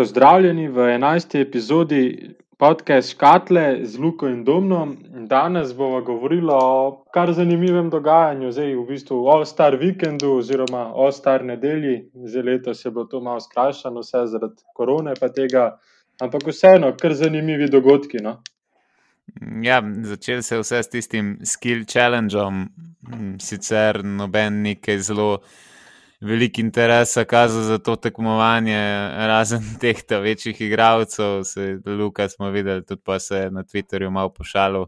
Pozdravljeni v 11. epizodi podcasta Škatle z Luko in Domnom. Danes bomo govorili o kar zanimivem dogajanju, zdaj v bistvu o Star Weekendu oziroma o Star nedelji. Zdaj letos je bilo to malo skrajšano, vse zaradi korone pa tega, ampak vseeno, kar zanimivi dogodki. No? Ja, začel se je vse s tistim skill challengeom, sicer noben nekaj zelo veliko interesa kazal za to tekmovanje, razen teh večjih igralcev. Luka smo videli, tudi pa se je na Twitterju malo pošalil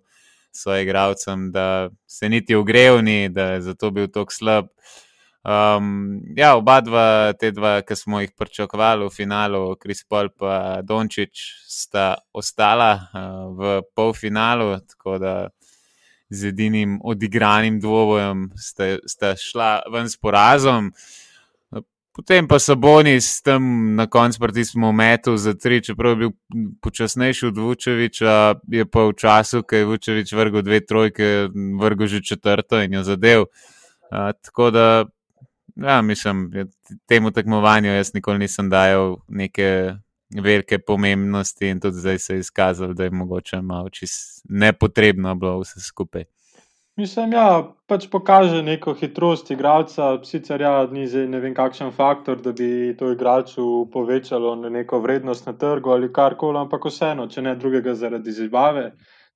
svojim igralcem, da se niti ogrevni, da je zato bil tako slab. Um, ja, oba dva, te dva, ki smo jih pričakovali v finalu, Kris Paul in Dončić, sta ostala uh, v polfinalu, tako da z edinim odigranim dvobojem sta, sta šla ven s porazom. Potem pa so boni s tem na koncu pritisnili metu za tri, čeprav je bil počasnejši od Vučeviča, je pa v času, ki je Vučevič vrgel dve trojke, vrgel že četrto in jo zadev. Uh, tako da, ja, mislim, temu tekmovanju jaz nikoli nisem dajal neke velike pomembnosti in tudi zdaj se je izkazalo, da je mogoče malo čist nepotrebno bilo vse skupaj. Mislim, ja, pač pokaže neko hitrost igralca, sicer ja, ni zdaj ne vem kakšen faktor, da bi to igralcu povečalo neko vrednost na trgu ali karkoli, ampak vseeno, če ne drugega zaradi zabave.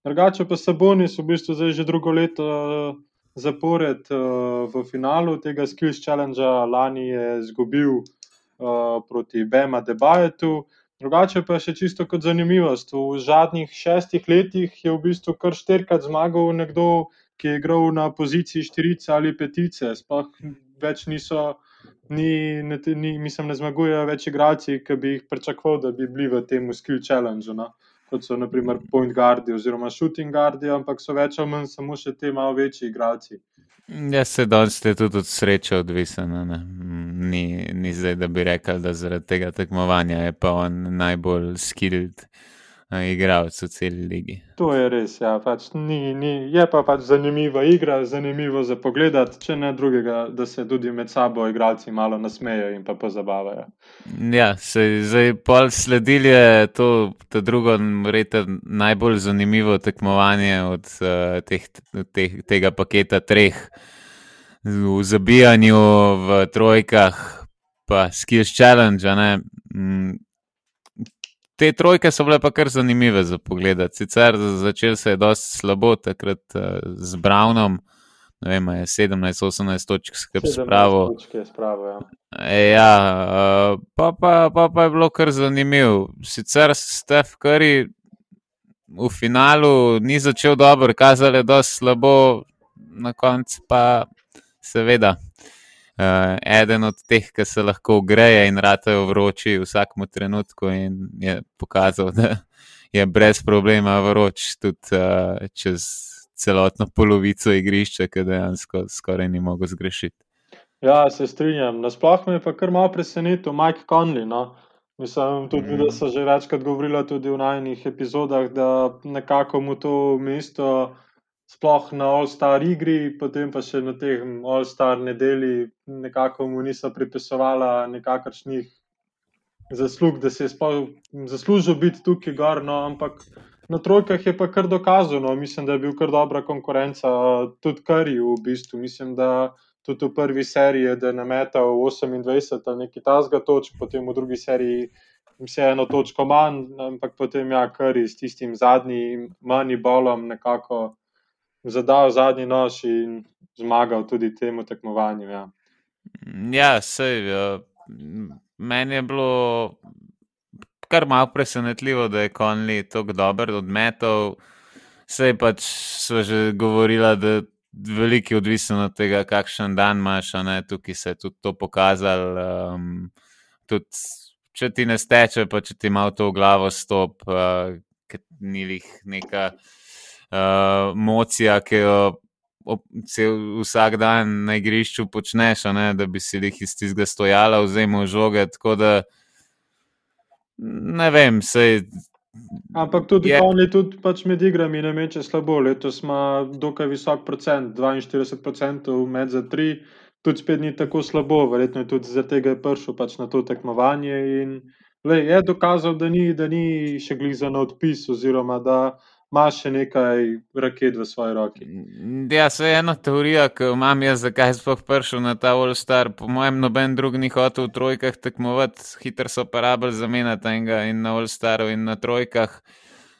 Drugače pa Sabonis v bistvu zdaj že drugo leto uh, zapored uh, v finalu tega Skills Challenge, lani je izgubil uh, proti Bema Debajetu. Drugače pa še čisto kot zanimivost. V zadnjih šestih letih je v bistvu kar štirikrat zmagal nekdo, ki je igral na poziciji štirice ali petice, sploh več niso, ni, ne, ni, mislim, ne zmagujejo več igralci, ki bi jih pričakoval, da bi bili v tem skill challenge. No? Kot so naprimer point guardi oziroma shooting guardi, ampak so več ali manj samo še te malo večji igralci. Ja, se danes je tudi od sreče odvisen. Ni, ni zdaj, da bi rekel, da zaradi tega tekmovanja je pa on najbolj skilled igralec v celi ligi. To je res, ja, pač ni, ni, je pa pač zanimiva igra, zanimivo za pogled, če ne drugega, da se tudi med sabo igralci malo nasmejijo in pa pozabavajo. Ja, se zdaj pol sledili je to, to drugo, rete, najbolj zanimivo tekmovanje od uh, teh, teh, tega paketa treh. V zabijanju, v trojkah, pa skills challenge, te trojke so bile pa kar zanimive za pogled. Sicer začel se je dosti slabo, takrat uh, z Brownom, ne vem, je 17-18 točk skrb spravo. Ja, e, ja uh, pa, pa, pa, pa je bilo kar zanimivo. Sicer Stef Curry v finalu ni začel dobro, kazal je dosti slabo, na koncu pa seveda uh, eden od teh, ki se lahko greje in ratajo vroči v vsakem trenutku, in je pokazal, da je brez problema vroč tudi uh, čez celotno polovico igrišča, ki dejansko skoraj ni mogel zgrešiti. Ja, se strinjam. Nasplošno me je pa kar malo presenetil Mike Conley. No? Mislim, tudi, mm. da so že večkrat govorili tudi v najnih epizodah, da nekako mu to mesto sploh na All-Star igri, potem pa še na teh All-Star nedelji, nekako mu niso pripisovala nekakršnih zaslug, da se je zaslužil biti tukaj gor. No, ampak na trojkah je pa kar dokazano, mislim, da je bil kar dobra konkurenca, tudi Kari v bistvu. Mislim, da tudi v prvi seriji je nametal 28 ali nekaj tasga točk, potem v drugi seriji. Vse eno točko manj, ampak potem ja, kar s tistim zadnjim, manj bolom, nekako zadal zadnji nož in zmagal tudi temu tekmovanju. Ja, ja sej, ja. meni je bilo kar malo presenetljivo, da je Konli tako dober odmetov. Sej pač smo že govorili, da je veliko odvisno od tega, kakšen dan imaš. Tukaj se je tudi to pokazalo. Um, tudi, če ti ne steče, pa če ti malo to v glavo stop, uh, ni jih neka uh, mocija, ki jo cel, vsak dan na igrišču počneš, ne, da bi si jih iz tistega stojala, vzemal žoge. Tako da ne vem, sej. Ampak tudi je... oni, tudi pač med igrami, ne meče slabo. Letos ima dokaj visok procent, 42% med za tri, tudi spet ni tako slabo, verjetno je tudi zaradi tega prišel pač na to tekmovanje. lej, je dokazal, da ni, da ni še gliza na odpis, oziroma da ima še nekaj raket v svoji roki. Ja, se ena teorija, ki imam jaz, zakaj sploh prišel na ta All-Star. Po mojem, noben drug ni hotel v trojkah tekmovati, hitro so pa rabili zamenjati enega in na All-Staru in na trojkah.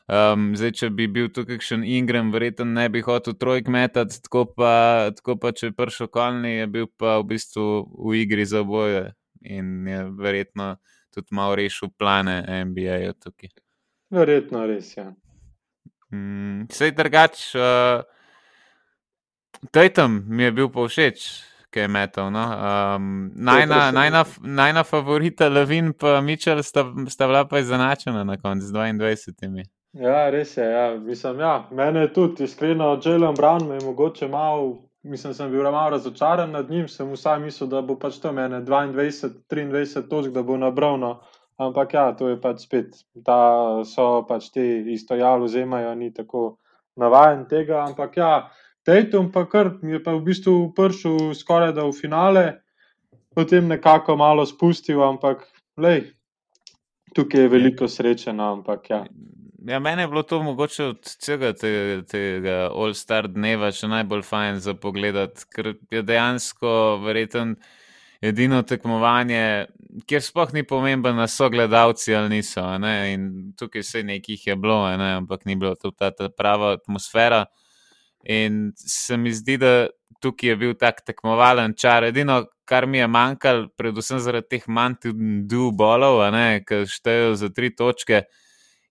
Um, zdaj, če bi bil tukaj še Ingram, verjetno ne bi hotel trojk metati, tako pa, tako pa če je prišel kolni, je bil pa v bistvu v igri za oboje in je verjetno tudi malo rešil plane NBA-ja tukaj. Verjetno res, ja. Mm, Sej drugač, uh, Tatum mi je bil povšeč, ki je metal. No? Um, najna, najna, najna favorita Levin in Mitchell sta, sta bila pa izenačena na koncu z 22. Ja, res je. Ja. Mislim, ja. Mene je tudi iskreno, Jalen Brown me je mogoče malo. Mislim, sem bil malo razočaran nad njim, sem vsaj mislil, da bo pač to mene 22, 23 točk, da bo nabral. No. Ampak ja, to je pač spet, da so pač ti isto javno vzemajo, ni tako navaden tega. Ampak ja, Tatum pa kar je pa v bistvu prišel skoraj da v finale, potem nekako malo spustil, ampak lej, tukaj je veliko sreče, no, ampak ja. Ja, mene je bilo to mogoče od vsega tega, tega All-Star dneva še najbolj fajn za pogled, ker je dejansko verjeten edino tekmovanje, kjer sploh ni pomemben, da so gledalci ali niso. In tukaj se nekih je bilo, ne? ampak ni bilo to ta, ta prava atmosfera. In se mi zdi, da tukaj je bil tak tekmovalen čar. Edino, kar mi je manjkalo, predvsem zaradi teh mantul bolov, ki štejejo za tri točke.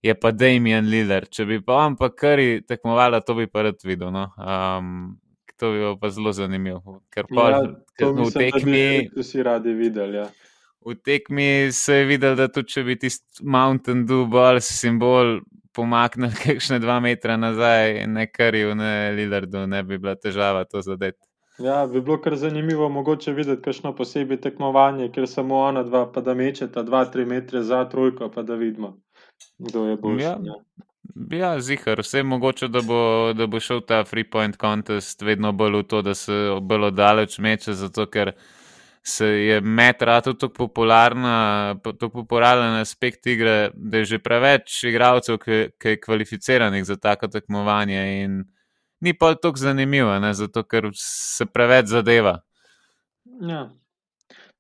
Je pa Damien Liller. Če bi pa on pa kari tekmovala, to bi pa rad videl. No? Um, to bi pa zelo zanimivo. Ker pa Ja, to v mislim, da tekmi. bi vsi radi videli. Ja. V tekmi se je videl, da tudi če bi tisti Mountain Dew bol simbol pomaknil kakšne dva metra nazaj, ne karil, ne Lillardu, ne bi bila težava to zadeti. Ja, bi bilo kar zanimivo mogoče videti kakšno posebej tekmovanje, kjer samo ona dva, pa da mečeta dva, tri metre za trojko, pa da vidimo, kdo je boljši. Ja. Ja. Ja, zihar, vse je mogoče, da bo, da bo šel ta free point contest vedno bolj v to, da se bolj daleč meče, zato ker se je met rado tako popularna, po- tako popularen aspekt igre, da je že preveč igralcev, ki, ki je kvalificiranih za tako tekmovanje in ni pa tako zanimivo, ne, zato ker se preveč zadeva. Ja.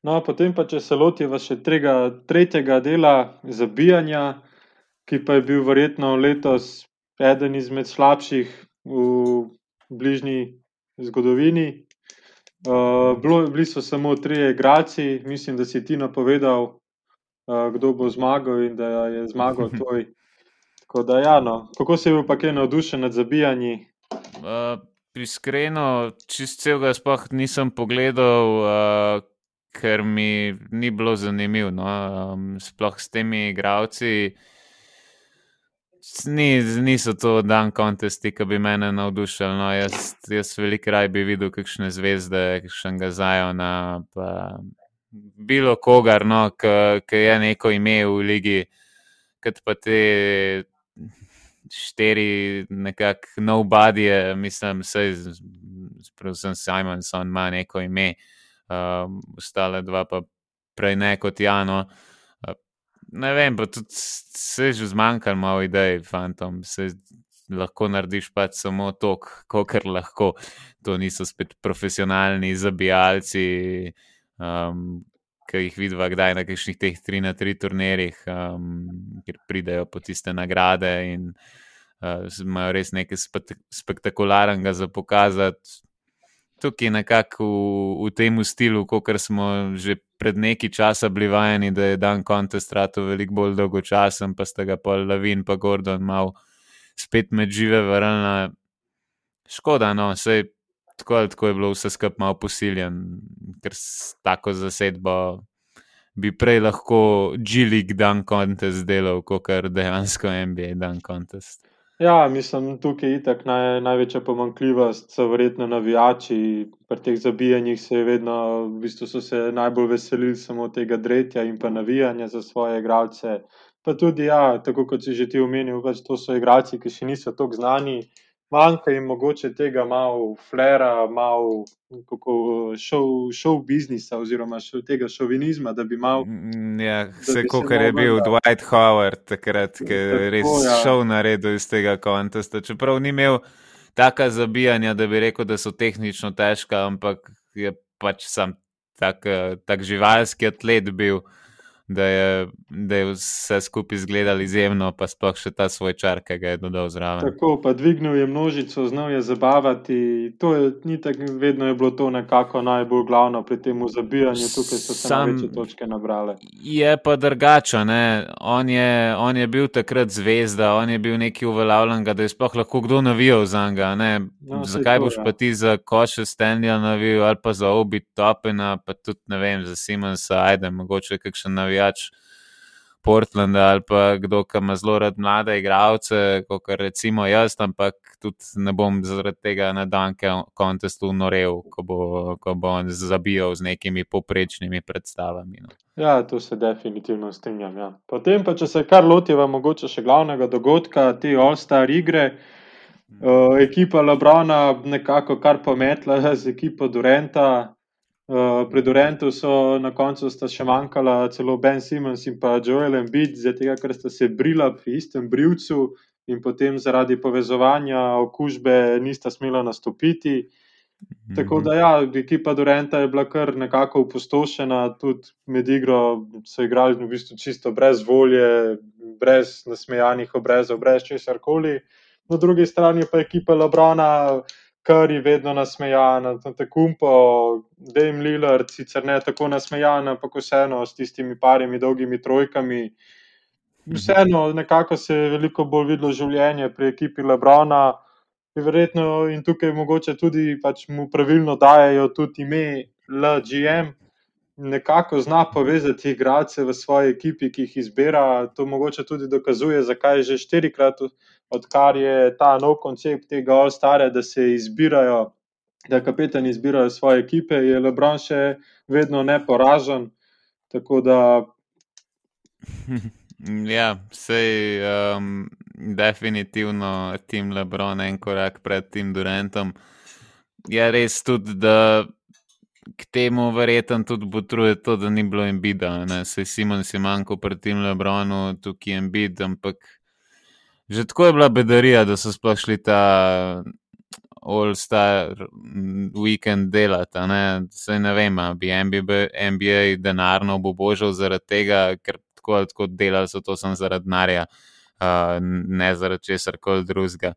No, potem pa, če se lotiva še trega, tretjega dela zabijanja, ki pa je bil verjetno letos eden izmed slabših v bližnji zgodovini. Uh, bilo, bili so samo trije igralci, mislim, da si ti napovedal, uh, kdo bo zmagal in da je zmagal tvoj. Tako da, ja, no. kako si bil pa kaj navdušen nad zabijanji? Uh, Iskreno, čist celega sploh nisem pogledal, uh, ker mi ni bilo zanimivo. No? Um, sploh s temi igravci. Ni, niso to dan kontesti, ki bi mene navdušili. No, jaz, jaz veliko raj bi videl kakšne zvezde, kakšnega Zajona, pa bilo kogar, no, ki je neko ime v ligi, kot pa te štiri, nekako nobody, mislim, vse, predvsem Simonson ima neko ime, um, ostale dva pa prej ne kot Jano. Ne vem, pa tudi se je že zmanjkalo malo idej, fantom. Se lahko narediš pač samo to, kar lahko. To niso spet profesionalni zabijalci, um, ki jih vidiva kdaj na kakšnih teh 3 na 3 turnirjih, um, kjer pridejo po tiste nagrade in uh, imajo res nekaj spek spektakularnega za pokazati. Tukaj nekako v, v tem stilu, kot smo že pred nekaj časa bili vajeni, da je dan kontest rado veliko bolj dolgočasen, pa sta ga pol Lavin pa Gordon mal spet med žive vrnila. Škoda, no, vse tako ali tako je bilo vse skupaj malo posiljen, ker s tako zasedbo bi prej lahko G-League dan kontest delal, kot kar dejansko NBA dan kontest. Ja, mislim, tukaj je itak naj, največja pomankljivost, so verjetno navijači. Pri teh zabijanjih se je vedno, v bistvu so se najbolj veselili samo tega dretja in pa navijanja za svoje igralce. Pa tudi, ja, tako kot si že ti omenil, pač to so igralci, ki še niso tako znani, manjka jim mogoče tega malo flera, malo šov, šov biznisa oziroma šov, tega šovinizma, da bi malo. Mm, ja, vse, kot je bil Dwight Howard takrat, ki je res ja. šel na redu iz tega kontesta. Čeprav ni imel taka zabijanja, da bi rekel, da so tehnično težka, ampak je pač sam tak, tak živalski atlet bil da je, da je vse skupaj izgledalo izjemno, pa sploh še ta svoj čar, ki ga je dodal zraven. Tako, pa dvignil je množico, znal je zabavati. To je ni tako, vedno je bilo to nekako najbolj glavno pri tem zabijanju, tukaj so se Sam, največje točke nabrale. Je pa drugače, on, on je bil takrat zvezda, on je bil neki uveljavljen, da je sploh lahko kdo navijal za njega. No, Zakaj boš ja. pa ti za koše Stenja navijal ali pa za obi topena, pa tudi ne vem, za Simonsa, ajde, mogoče kakšen navijač navijač Portlanda ali pa kdo, ki ima zelo rad mlade igralce, kot recimo jaz, ampak tudi ne bom zaradi tega na danke kontestu norel, ko bo, ko bo on zabijal z nekimi poprečnimi predstavami. No. Ja, tu se definitivno strinjam. Ja. Potem pa, če se kar lotiva mogoče še glavnega dogodka, te All-Star igre. Uh, ekipa Labrana nekako kar pometla z ekipo Durenta, Uh, pri Durantu so na koncu še manjkala celo Ben Simmons in pa Joel Embiid, zato ker sta se brila pri istem brilcu in potem zaradi povezovanja okužbe nista smela nastopiti. -hmm. Tako da, ja, ekipa Duranta je bila kar nekako upostošena, tudi med igro so igrali v bistvu čisto brez volje, brez nasmejanih obrezov, brez česar koli. Na drugi strani pa ekipa Labrana kar je vedno nasmejan, na tekumpo, Dame Lillard, sicer ne tako nasmejan, ampak vseeno s tistimi parimi dolgimi trojkami. Vseeno, nekako se je veliko bolj videlo življenje pri ekipi Lebrona. Verjetno in tukaj mogoče tudi pač mu pravilno dajo tudi ime LGM, nekako zna povezati igralce v svoji ekipi, ki jih izbira. To mogoče tudi dokazuje, zakaj je že štirikrat odkar je ta nov koncept tega All-Stara, da se izbirajo, da kapetani izbirajo svoje ekipe, je Lebron še vedno neporažen. Tako da. Ja, sej, um, definitivno tim Lebron en korak pred tim Durantom. Je res tudi, da k temu verjetno tudi potruje to, da ni bilo embida. Sej Simon si manjko pred tim Lebronu, tukaj je embid, ampak Že tako je bila bedarija, da so sploh šli ta All-Star weekend delati. Ne? Sej ne vem, bi NBA, NBA denarno obožal zaradi tega, ker tako ali tako delali so to samo zaradi denarja, uh, ne zaradi česar koli drugega.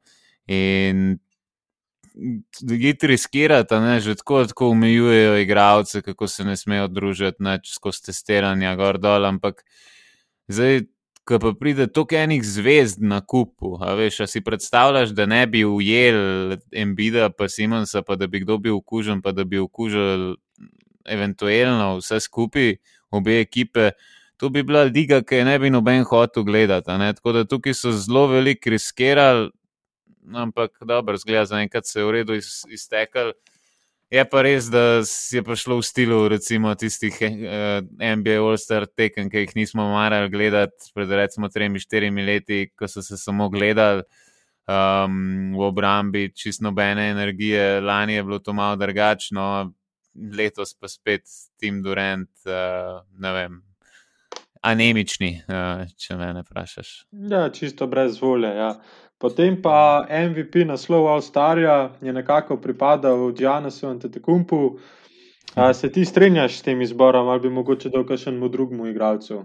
In Giti riskirati, ne, že tako, tako omejujejo igralce, kako se ne smejo družiti, neč skozi testiranje, gor dol. Ampak zdaj, ko pa pride toliko enih zvezd na kupu. A veš, a si predstavljaš, da ne bi ujel Embida, pa Simonsa, pa da bi kdo bil okužen, pa da bi okužil eventualno vse skupaj, obe ekipe. To bi bila liga, ki je ne bi noben hotel gledati. Tako da tukaj so zelo veliko riskirali, ampak dobro, zgleda, zaenkrat se je v redu iz, iztekel. Je pa res, da je prišlo v stilu recimo, tistih eh, NBA All-Star tekem, ki jih nismo marali gledati pred recimo tremi, štirimi leti, ko so se samo gledali um, v obrambi, čist nobene energije. Lani je bilo to malo drugačno, letos pa spet Tim Durant, uh, ne vem. Anemični, uh, če me ne vprašaš. Ja, čisto brez volje. Ja. Potem pa MVP naslov Avstralija je nekako pripadal Džanasu in Tetekumpu. Se ti strinjaš s tem izborom ali bi mogoče dal še enemu drugemu igralcu?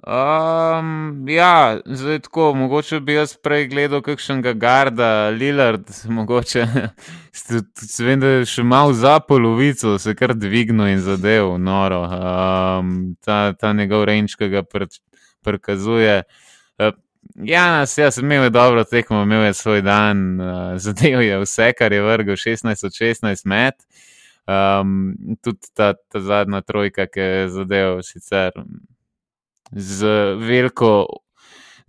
Um, ja, zdaj tako, mogoče bi jaz prej gledal kakšnega Garda, Lillard, mogoče se vem, da je še malo za polovico, se kar dvignil in zadev, noro. Um, ta, ta njegov range, ki ga prikazuje. Uh, Ja, jaz sem imel dobro tekmo, imel je svoj dan, uh, zadev je vse, kar je vrgel 16 od 16 met. Um, tudi ta, ta zadnja trojka, ki je zadev sicer z veliko.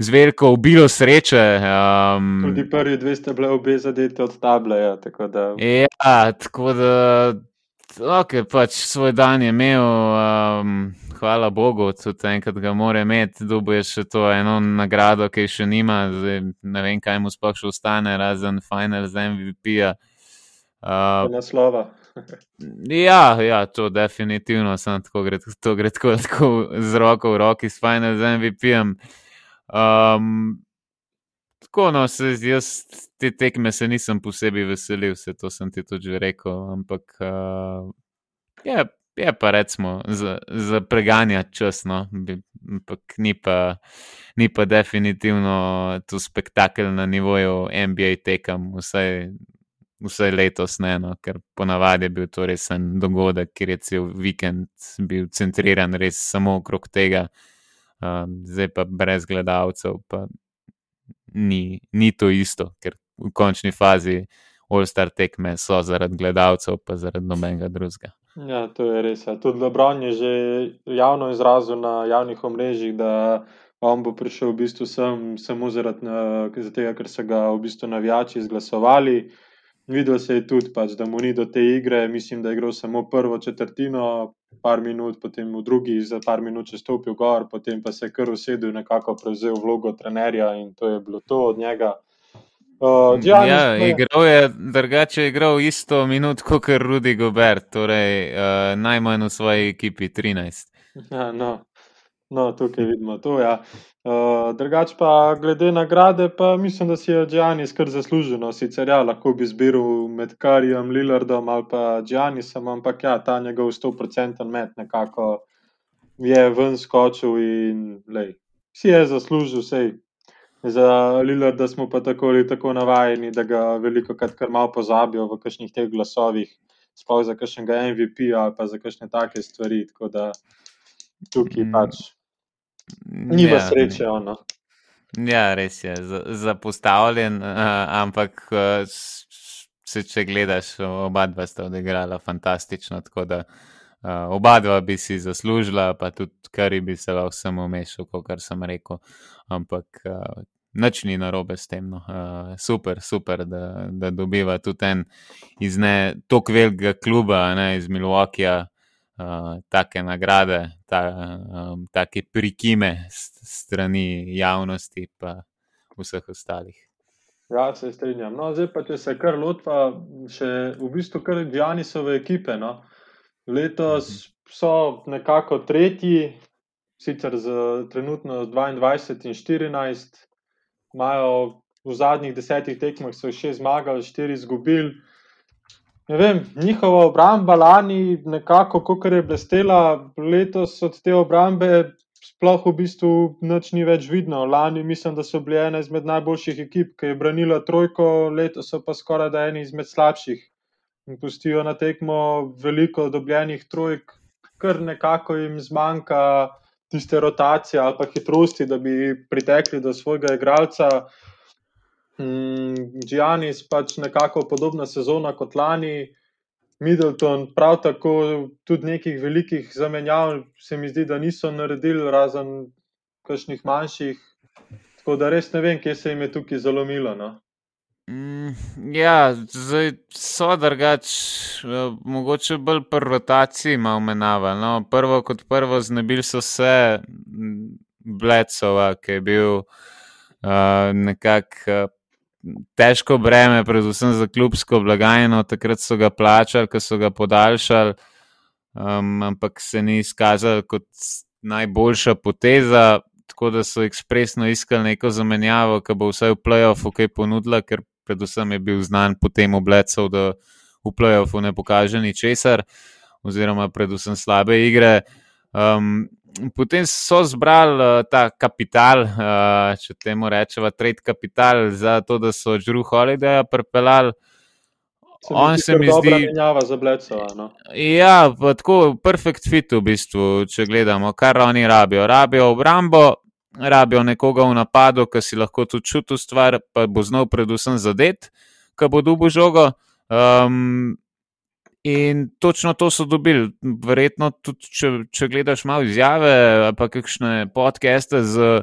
Z veliko ubilo sreče. Um, Tudi prvi dve ste bili obe zadeti od tableja. Tako ja, tako da ok, pač svoj dan je imel, um, hvala Bogu, tudi enkrat ga mora imeti, dobo je še to eno nagrado, ki še nima, zdaj ne vem, kaj mu sploh še ostane, razen Final z MVP-ja. Uh, naslova. ja, ja, to definitivno, sem tako gre, to gre tako, tako z roko v roki s Final z MVP-jem. Um, tako, no, se, jaz te tekme se nisem posebej veselil, vse to sem ti tudi rekel, ampak uh, je, je pa recimo za, za preganjati čas, no, ampak ni pa, ni pa definitivno tu spektakel na nivoju NBA tekam, vsaj, vsaj letos ne, no, ker ponavadi je bil to resen dogodek, ker je cel vikend bil centriran res samo okrog tega. Uh, zdaj pa brez gledalcev, pa ni, ni to isto, ker v končni fazi All-Star tekme so zaradi gledalcev, pa zaradi nobenega drugega. Ja, to je res. Ja. Tudi Lebron je že javno izrazil na javnih omrežjih, da on bo prišel v bistvu sem, samo zaradi tega, ker so ga v bistvu navijači izglasovali. Videl se je tudi, pač, da mu ni do te igre, mislim, da je igral samo prvo četrtino, par minut, potem v drugi, za par minut je stopil gor, potem pa se je kar usedel in nekako prevzel vlogo trenerja in to je bilo to od njega. Uh, ja, igral je drugače, igral isto minut kot Rudy Gobert, torej uh, najmanj v svoji ekipi 13. Ja, no. No, tukaj vidimo to. Ja. Uh, drugače pa glede nagrade, pa mislim, da si je Džanis kar zasluženo. Sicer ja, lahko bi zbiral med Karijem, Lillardom ali pa Džanisom, ampak ja, ta njegov 100% met nekako je ven skočil in lej, si je zaslužil vsej za Lilar, da smo pa tako ali tako navajeni, da ga veliko krat kar malo pozabijo v kakšnih teh glasovih, sploh za kakšnega MVP ali pa za kakšne take stvari. Tako da tukaj mm. pač nima ja, sreče. Ono. Ja, res je, zapostavljen, ampak se, če gledaš, oba dva sta odigrala fantastično. Tako da oba dva bi si zaslužila, pa tudi kar bi se lahko samo mešal, kot sem rekel ampak nič ni narobe s tem. No. Uh, super, super, da, da dobiva tudi en iz ne tako velikega kluba, ne, iz Milwaukeeja, uh, take nagrade, ta, um, take prikime strani javnosti in vseh ostalih. Ja, se strinjam. No, zdaj pa, če se kar lotva, še v bistvu kar Džanisove ekipe. No. Letos mhm. so nekako tretji, sicer z trenutno 22 in 14, imajo v zadnjih desetih tekmah še zmagali, štiri izgubili. Vem, njihova obramba lani, nekako, kot je blestela, letos od te obrambe, sploh v bistvu noč ni več vidno. Lani mislim, da so bili ena izmed najboljših ekip, ki je branila trojko, letos so pa skoraj da eni izmed slabših. In pustijo na tekmo veliko dobljenih trojk, kar nekako jim zmanjka tiste rotacije ali pa hitrosti, da bi pritekli do svojega igralca. Džianis mm, pač nekako podobna sezona kot lani, Middleton, prav tako tudi nekih velikih zamenjav, se mi zdi, da niso naredili, razen kakšnih manjših. Tako da res ne vem, kje se jim je tukaj zalomilo. No? Mm, ja, zdaj so drugač, eh, mogoče bolj pri rotaciji malo menava. No, prvo kot prvo, znebili so se mm, Blecova, ki je bil uh, nekako uh, težko breme, predvsem za klubsko blagajno. Takrat so ga plačali, ko so ga podaljšali, um, ampak se ni izkazal kot najboljša poteza. Tako da so ekspresno iskali neko zamenjavo, ki bo vsaj v playoffu kaj ponudila, ker predvsem je bil znan po tem oblecov, da v playoffu ne pokaže ničesar, oziroma predvsem slabe igre. Um, potem so zbrali uh, ta kapital, uh, če temu rečemo, trade kapital, za to, da so Drew Holiday pripeljali. On se mi zdi, da je menjava za Blecova. No? Ja, tako perfect fit v bistvu, če gledamo, kar oni rabijo. Rabijo obrambo, rabijo nekoga v napadu, ki si lahko tudi čutil stvar, pa bo znal predvsem zadet, ki bo dubo žogo. Um, in točno to so dobili. Verjetno tudi, če, če gledaš malo izjave, pa kakšne podcaste z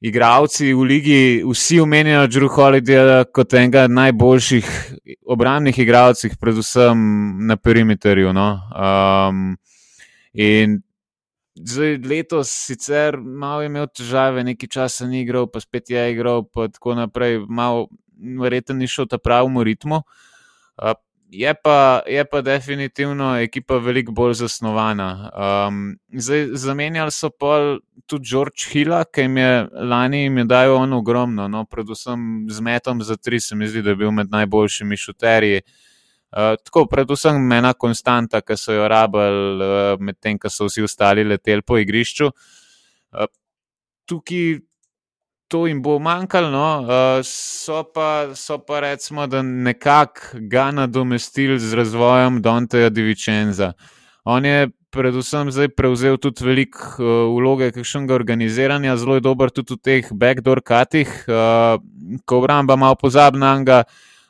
igravci v ligi, vsi omenjajo Drew Holidayja kot enega najboljših obrambnih igralcev, predvsem na perimeterju. No? Um, in zdaj letos sicer malo je imel težave, nekaj časa ni igral, pa spet je igral, pa tako naprej, malo verjetno ni šel ta pravemu ritmu. Je pa, je pa definitivno ekipa veliko bolj zasnovana. Um, zdaj, zamenjali so pa tudi George Hilla, ki jim je lani jim je dal on ogromno, no, predvsem z metom za tri, se mi zdi, da je bil med najboljšimi šuterji. Uh, tako, predvsem ena konstanta, ki so jo rabili, uh, medtem ko so vsi ostali leteli po igrišču. Uh, tukaj to jim bo manjkalo, no? uh, so, so pa recimo, da nekako ga nadomestili z razvojem Donteja Divičenza. On je predvsem zdaj prevzel tudi veliko uh, vloge kakšnega organiziranja, zelo je dober tudi v teh backdoor katih, uh, ko obramba malo pozabna ga.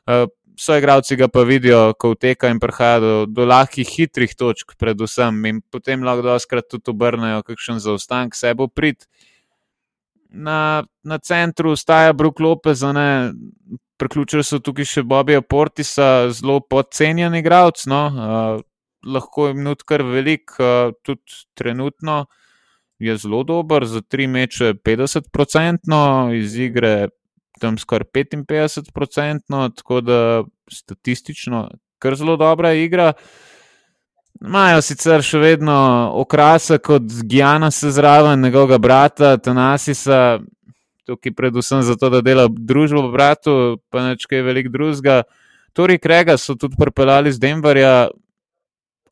Uh, So igravci ga pa vidijo, ko vteka in prihaja do, do lahkih, hitrih točk, predvsem, in potem lahko doskrat tudi obrnejo, kakšen zaostanek se bo prid na, na centru staja Brook Lopez, priključili so tukaj še Bobija Portisa, zelo podcenjen igralec. No? Uh, lahko jim nudi kar velik, uh, tudi trenutno je zelo dober, za tri meče 50-odstotno, iz igre tam skoraj 55-odstotno, tako da statistično kar zelo dobra igra. Imajo sicer še vedno okrasa kot Gijana, se zraven njegovega brata, Tanasisa, tukaj predvsem zato, da dela družbo bratu, pa nečkaj velik drugega. Tori Krega so tudi pripeljali z Denverja,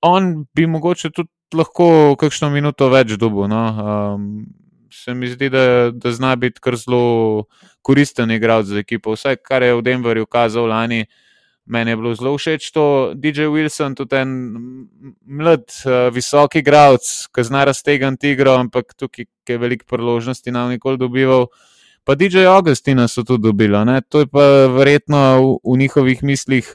on bi mogoče tudi lahko kakšno minuto več dobil. No? Um, se mi zdi, da, da zna biti kar zelo koristen igralec za ekipo. Vse, kar je v Denverju kazal lani. Meni je bilo zelo všeč to, DJ Wilson, tudi en mlad, uh, visoki igralec, ki zna raztegati igro, ampak tukaj je veliko priložnosti, nam nikoli dobival. Pa DJ Augustina so tudi dobili. Ne? To je pa verjetno v, v njihovih mislih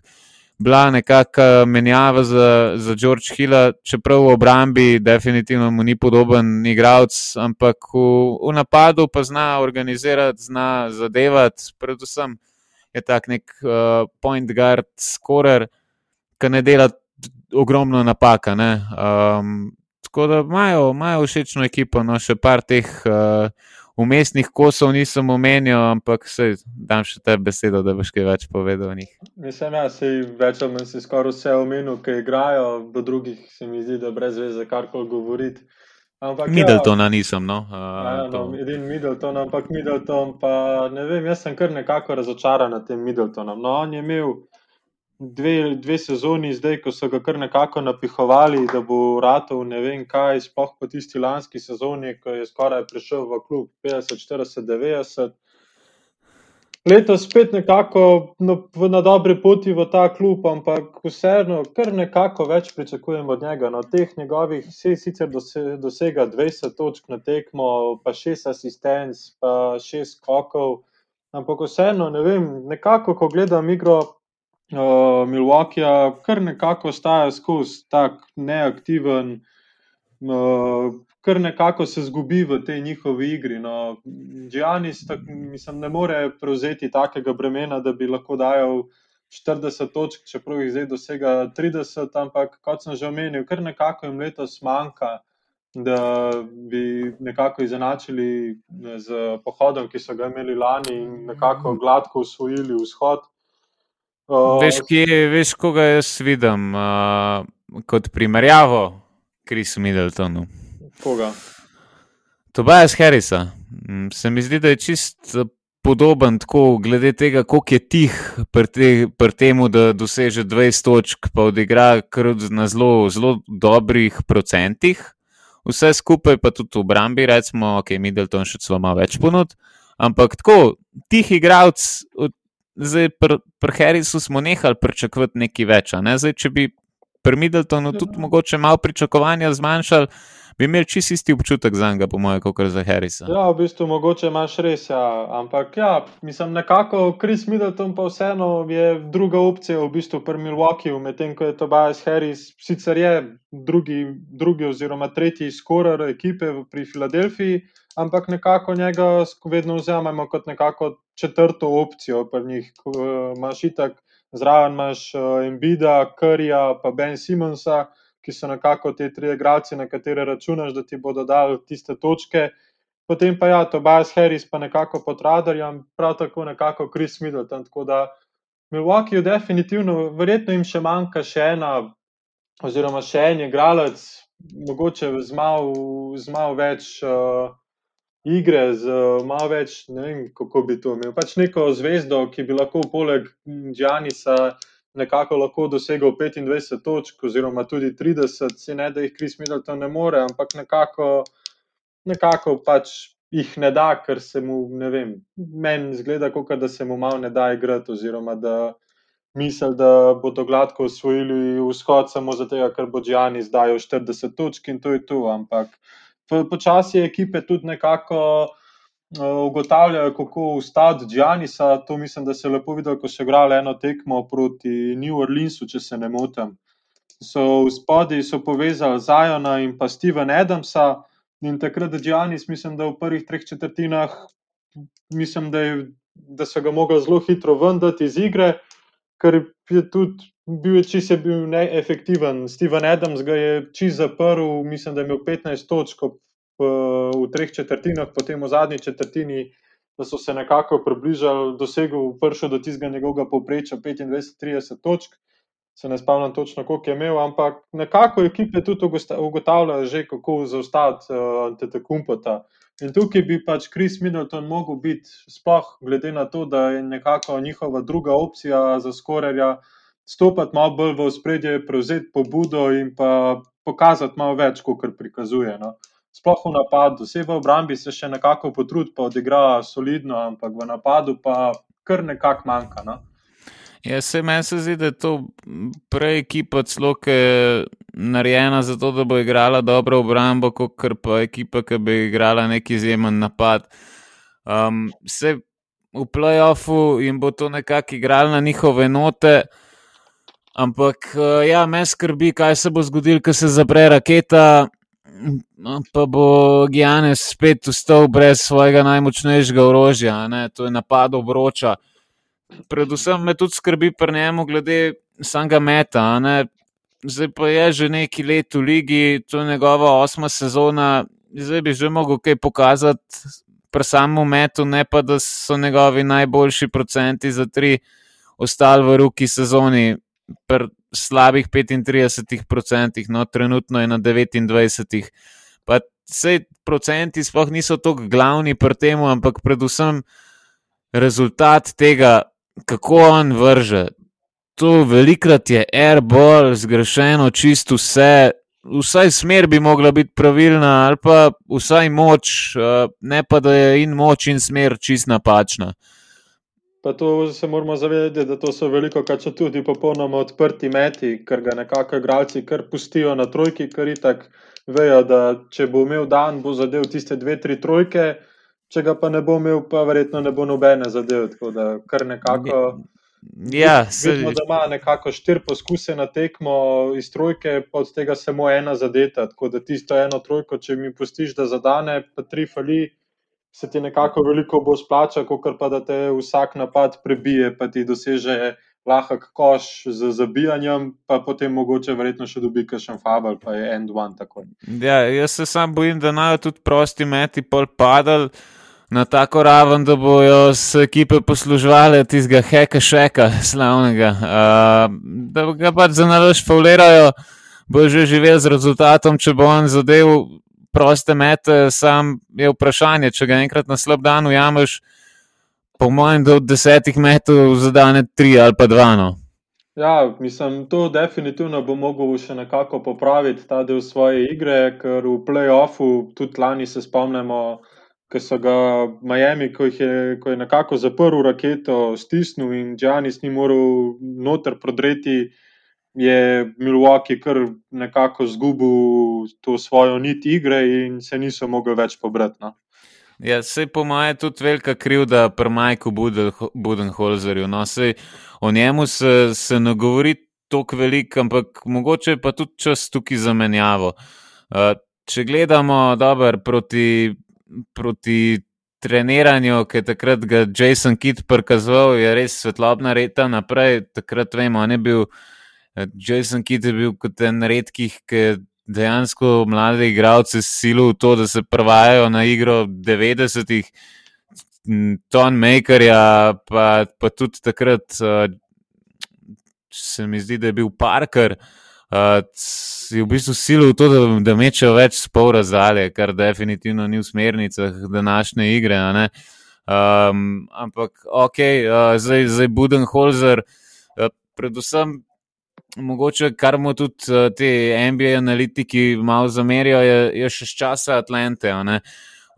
bila nekakšna menjava za, za George Hilla, čeprav v obrambi definitivno mu ni podoben igralec, ampak v, v napadu pa zna organizirati, zna zadevati, predvsem je tak nek uh, point guard, scorer, ki ne dela ogromno napaka. Um, tako da imajo, imajo všečno ekipo, no še par teh uh, umestnih kosov nisem omenil, ampak se dam še te besedo, da boš kaj več povedal o njih. Mislim, da ja, več ali manj skoraj vse omenil, ki igrajo, do drugih se mi zdi, da brez veze karkoli govoriti. Ampak, Middletona ja, nisem. No, uh, no, edin Middleton, ampak Middleton, pa ne vem, jaz sem kar nekako razočaran nad tem Middletonom. No, on je imel dve, dve sezoni zdaj, ko so ga kar nekako napihovali, da bo ratov ne vem kaj, spoh po tisti lanski sezoni, ko je skoraj prišel v klub 50, 40, 90 letos spet nekako no, na dobri poti v ta klub, ampak vseeno, kar nekako več pričakujem od njega. Na no, teh njegovih vse sicer dosega 20 točk na tekmo, pa 6 asistenc, pa 6 skokov. Ampak vseeno, ne vem, nekako, ko gledam igro uh, Milwaukeeja, kar nekako ostaja skozi tak neaktiven. Uh, kar nekako se zgubi v tej njihovi igri. No, Džanis ne more prevzeti takega bremena, da bi lahko dajal 40 točk, čeprav jih zdaj dosega 30, ampak kot sem že omenil, kar nekako jim letos manjka. Da bi nekako izenačili z pohodom, ki so ga imeli lani, in nekako gladko usvojili vzhod. Uh, veš, kje, veš, koga jaz vidim uh, kot primerjavo, Kris Middletonu? Koga? Tobias Harrisa. Mm, se mi zdi, da je čist eh, podoben, tako glede tega, koliko je tih pri te, tem, da doseže 20 točk, pa odigra na zelo, zelo dobrih procentih. Vse skupaj pa tudi v obrambi, recimo, ok, Middleton še celo malo več ponud. Ampak tako, tih igralcev, zdaj pri pr Harrisu smo nehali pričakovati nekaj več. Ne? Zdaj, če bi pri Middletonu tudi mogoče malo pričakovanja zmanjšali, bi imeli čist isti občutek za njega, po mojem, kot za Harrisa. Ja, v bistvu mogoče imaš res, ja. ampak ja, mislim nekako Chris Middleton pa vseeno je druga opcija v bistvu pri Milwaukeeju, medtem ko je Tobias Harris sicer je drugi, drugi oziroma tretji skorer ekipe pri Filadelfiji, ampak nekako njega vedno vzamemo kot nekako četrto opcijo pri njih. Imaš itak, zraven imaš Embida, Curryja pa Ben Simonsa, ki so nekako te tri igralce, na katere računaš, da ti bodo dali tiste točke. Potem pa ja, Tobias Harris pa nekako pod radarjem, prav tako nekako Chris Middleton. Tako da Milwaukee je definitivno, verjetno jim še manjka še ena, oziroma še en igralec, mogoče z malo, z malo več. Uh, Igre z malo več, ne vem, kako bi to imel. Pač neko zvezdo, ki bi lahko poleg Džanisa uh, nekako lahko dosegel 25 točk, oziroma tudi 30, se ne da jih Kris Middleton ne more, ampak nekako, nekako pač jih ne da, ker se mu, ne vem, meni zgleda, kot da se mu malo ne da igrati, oziroma da misli, da bodo gladko usvojili vzhod samo zato, ker bo Džani zdaj 40 točk in to je to. Ampak počasi je ekipe tudi nekako. Eh, ugotavljajo, kako ustati Džanisa. To mislim, da se je lepo videlo, ko so igrali eno tekmo proti New Orleansu, če se ne motim. So v spodnji so povezali Zajona in pa Stevena Adamsa. In takrat, Džanis, mislim, da v prvih treh četrtinah, mislim, da, je, da so ga mogli zelo hitro vendati iz igre, ker je tudi bil čisto neefektiven. Steven Adams ga je čisto zaprl, mislim, da je imel 15 točk v treh četrtinah, potem v zadnji četrtini, da so se nekako približali, dosegel pršo do tistega njegovega povprečja 25-30 točk. Se ne spomnim točno, koliko je imel, ampak nekako ekipe tudi ugotavljajo, že kako zaustaviti uh, te kumpota. In tukaj bi pač Chris Middleton mogel biti, sploh glede na to, da je nekako njihova druga opcija za skorerja, stopiti malo bolj v spredje, prevzeti pobudo in pa pokazati malo več, kot prikazuje. No sploh v napadu. Vse v obrambi se še nekako potrudi, pa odigra solidno, ampak v napadu pa kar nekako manjka. No? Ja, se meni se zdi, da je to prej ekipa celo, ki je narejena za to, da bo igrala dobro obrambo, kot pa ekipa, ki bi igrala neki izjemen napad. Um, se v playoffu jim bo to nekako igralo na njihove note. Ampak, ja, me skrbi, kaj se bo zgodilo, ko se zapre raketa. No, pa bo Gijanes spet ustal brez svojega najmočnejšega orožja, ne? to je napad obroča. Predvsem me tudi skrbi pri njemu, glede samega meta. Zdaj pa je že neki let v ligi, to je njegova osma sezona, zdaj bi že mogel kaj pokazati pri samem metu, ne pa da so njegovi najboljši procenti za tri ostali v roki sezoni slabih 35%, no, trenutno je na 29%. Pa vse procenti sploh niso tako glavni pri tem, ampak predvsem rezultat tega, kako on vrže. To velikrat je airball, zgrešeno, čisto vse. Vsaj smer bi mogla biti pravilna, ali pa vsaj moč, eh, ne pa da je in moč in smer čist napačna. Pa to se moramo zavedati, da to so veliko, kar so tudi popolnoma odprti meti, ker ga nekako igralci kar pustijo na trojki, ker itak vejo, da če bo imel dan, bo zadev tiste dve, tri trojke, če ga pa ne bo imel, pa verjetno ne bo nobene zadev. Tako da kar nekako. Ja, vidimo, da ima nekako štiri poskuse na tekmo iz trojke, od tega samo ena zadeta. Tako da tisto eno trojko, če mi pustiš, da zadane, pa tri fali se ti nekako veliko bolj splača, kot pa da te vsak napad prebije, pa ti doseže lahek koš z zabijanjem, pa potem mogoče verjetno še dobi kakšen fabel, pa je end one tako. Ja, jaz se sam bojim, da naj tudi prosti meti pol padal. Na tako raven, da bojo se ekipe posluževali tistega heka šeka, slavnega. Uh, da ga pač za nalož faulirajo, bo že živel z rezultatom, če bo on zadev proste mete, sam je vprašanje, če ga enkrat na slab dan ujameš, po mojem, da od desetih metrov zadane tri ali pa dva. No. Ja, mislim, to definitivno bo mogel še nekako popraviti ta del svoje igre, ker v playoffu tudi lani se spomnimo, ker so ga Miami, ko, je, ko je nekako zaprl raketo, stisnil in Džanis ni moral noter prodreti je Milwaukee kar nekako izgubil to svojo nit igre in se niso mogli več pobrati. No. Ja, se po mojem tudi velika krivda pri Majku Budenholzerju. No, o njemu se, se ne govori tako veliko, ampak mogoče pa tudi čas tukaj zamenjavo. Uh, če gledamo dobro proti, proti treniranju, ki je takrat ga Jason Kidd prikazoval, je res svetlobna reta naprej. Takrat vemo, on je bil. Eh, Jason Kidd je bil kot en redkih, ki dejansko mlade igralce silo v to, da se prvajajo na igro 90-ih, Ton Makerja, pa, pa tudi takrat uh, se mi zdi, da je bil Parker. Uh, je v bistvu silo v to, da, da mečejo več spol razdalje, kar definitivno ni v smernicah današnje igre. Um, ampak, ok, uh, zdaj, zdaj Budenholzer, uh, predvsem mogoče, kar mu tudi uh, ti NBA analitiki malo zamerijo, je, je še z časa Atlante.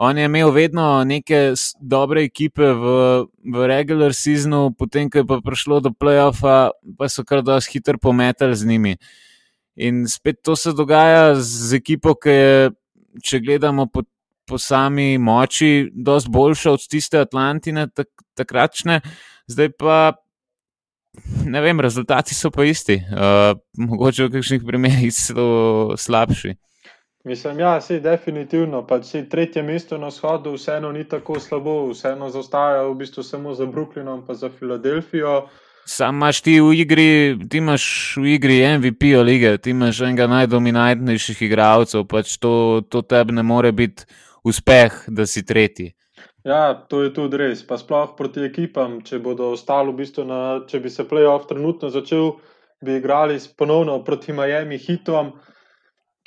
On je imel vedno neke dobre ekipe v, v regular seasonu, potem, ko je pa prišlo do playoffa, pa so kar da hitro pometali z njimi. In spet to se dogaja z ekipo, ki je, če gledamo po, po sami moči, dosti boljša od tiste Atlantine, tak, takračne, zdaj pa ne vem, rezultati so pa isti, uh, mogoče v kakšnih primerih celo slabši. Mislim, ja, se definitivno. Pač tretje mesto na shodu, vseeno ni tako slabo, vseeno zaostaja v bistvu samo za Brooklynom in za Filadelfijo. Sam imaš ti v igri, ti imaš v igri MVP lige, ti imaš enega najdominantnejših igralcev, pač to, to tebi ne more biti uspeh, da si tretji. Ja, to je tudi res. Pa sploh proti ekipam, če bodo ostali v bistvu na, če bi se playoff trenutno začel, bi igrali ponovno proti Miami hitom,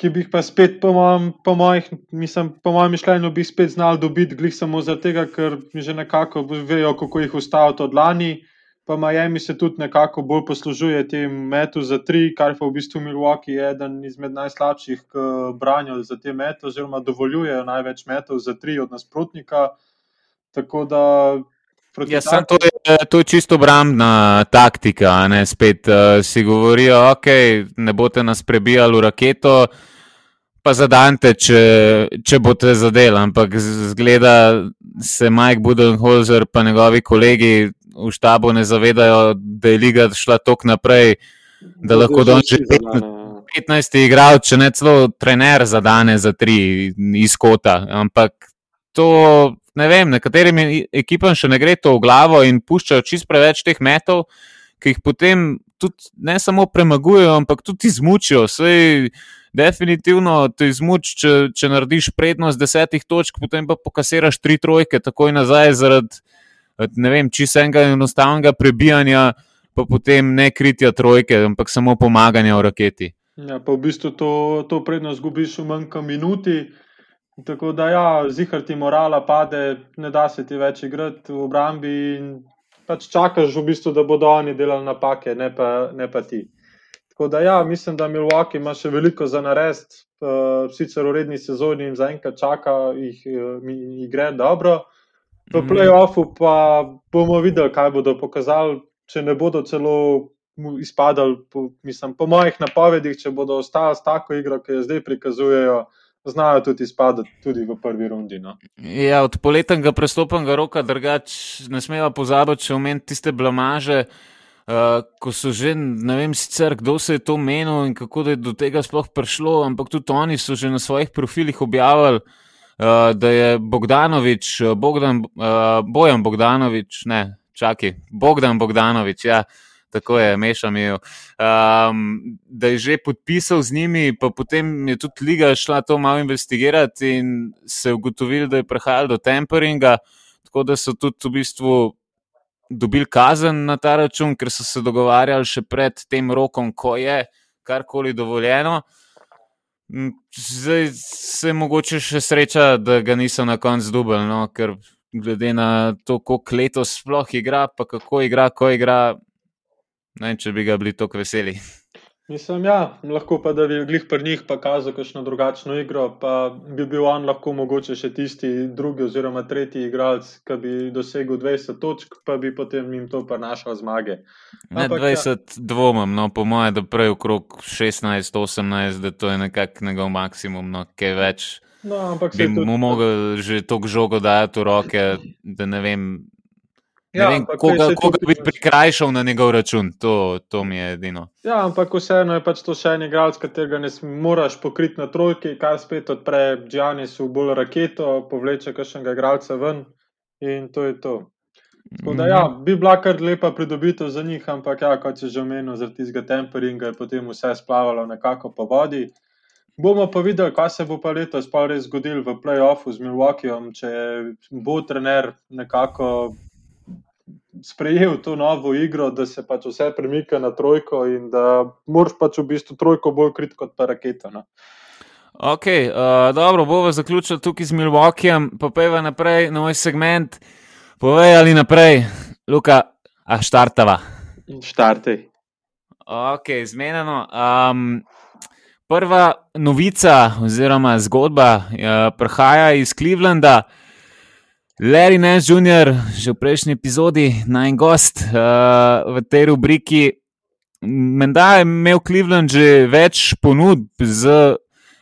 ki bi jih pa spet, po mojem, po mojih, mislim, po mojem mišljenju, bi spet znali dobiti, glih samo zato, ker že nekako vejo, kako jih ustaviti od lani. Pa Miami se tudi nekako bolj poslužuje tem metu za tri, kar pa v bistvu Milwaukee je eden izmed najslabših, ki branijo za te mete, oziroma dovoljujejo največ metov za tri od nasprotnika. Tako da. Ja, taki... to, je, to je čisto obrambna taktika. Ne? Spet uh, si govorijo, da okay, ne boste nas prebijali v raketo, pa zadante, če, če boste zadeli. Ampak zgleda, se Mike Budenholzer in njegovi kolegi v štabu ne zavedajo, da je liga šla tako naprej, da lahko doči 15 igralcev, če ne celo trener zadane za tri izkota. Ampak to ne vem, nekaterim ekipam še ne gre to v glavo in puščajo čist preveč teh metov, ki jih potem tudi ne samo premagujejo, ampak tudi izmučijo. Sej, definitivno te izmuč, če, če narediš prednost desetih točk, potem pa pokasiraš tri trojke, takoj nazaj, zaradi ne vem, čistega enostavnega prebijanja, pa potem ne kritja trojke, ampak samo pomaganja v raketi. Ja, pa v bistvu to, to prednost zgubiš v manjka minuti. Tako da, ja, zihar ti morala pade, ne da se ti več igrati v obrambi in pač čakaš v bistvu, da bodo oni delali napake, ne pa, ne pa ti. Tako da, ja, mislim, da Milwaukee ima še veliko za narediti, uh, sicer v redni sezoni jim zaenkrat čaka, jih, uh, jih gre dobro. V mhm. playoffu pa bomo videli, kaj bodo pokazali, če ne bodo celo izpadali, po, mislim, po mojih napovedih, če bodo ostali s tako igro, ki jo zdaj prikazujejo znajo tudi izpadati tudi v prvi rundi. No. Ja, od poletnega prestopnega roka, drugač ne smemo pozabiti, če omeniti tiste blamaže. Uh, ko so že, ne vem, sicer kdo se je to menil in kako je do tega sploh prišlo, ampak tudi oni so že na svojih profilih objavili, uh, da je Bogdanovič, Bogdan, uh, Bojan Bogdanovič, ne, čakaj, Bogdan Bogdanovič, ja, uh, tako je, mešam jo. Um, da je že podpisal z njimi, pa potem je tudi Liga šla to malo investigirati in se ugotovili, da je prihajalo do temperinga, tako da so tudi v bistvu dobili kazen na ta račun, ker so se dogovarjali še pred tem rokom, ko je karkoli dovoljeno. Zdaj se mogoče še sreča, da ga niso na koncu dubljali, no? ker glede na to, koliko letos sploh igra, pa kako igra, ko igra, Ne, če bi ga bili tako veseli. Mislim, ja, lahko pa da bi glih pri njih pokazal kakšno drugačno igro, pa bi bil on lahko mogoče še tisti drugi oziroma tretji igralec, ki bi dosegel 20 točk, pa bi potem jim to prenašal zmage. Ne, Ampak 20 ja. dvomim, no, po mojem, da prej okrog 16-18, da to je nekako njegov maksimum, no, kaj več. No, ampak Bi se tudi. mu mogel že toliko žogo dajati v roke, da ne vem, Ja, vem ampak koga, veš, koga bi prikrajšal na njegov račun. To, to mi je edino. Ja, ampak vseeno je pač to še en igralec, katerega ne moraš pokriti na trojki, kar spet odpre Džanisu bolj raketo, povleče kakšnega igralca ven in to je to. Tako da, ja, bi bila kar lepa pridobitev za njih, ampak ja, kot si že omenil, zaradi tistega temperinga je potem vse splavalo nekako po vodi. Bomo pa videli, kaj se bo pa letos pa res zgodilo v playoffu z Milwaukeeom, če bo trener nekako sprejel to novo igro, da se pač vse premika na trojko in da moraš pač v bistvu trojko bolj krit kot pa raketo. No. Ok, uh, dobro, bomo zaključili tukaj z Milwaukeeom, pa peva naprej na moj segment. Povej ali naprej, Luka, a štartava. Štartej. Ok, zmenjeno. Um, prva novica oziroma zgodba uh, prihaja iz Clevelanda. Larry Nash Jr., že v prejšnji epizodi, naj gost uh, v tej rubriki. Menda je imel Cleveland že več ponudb z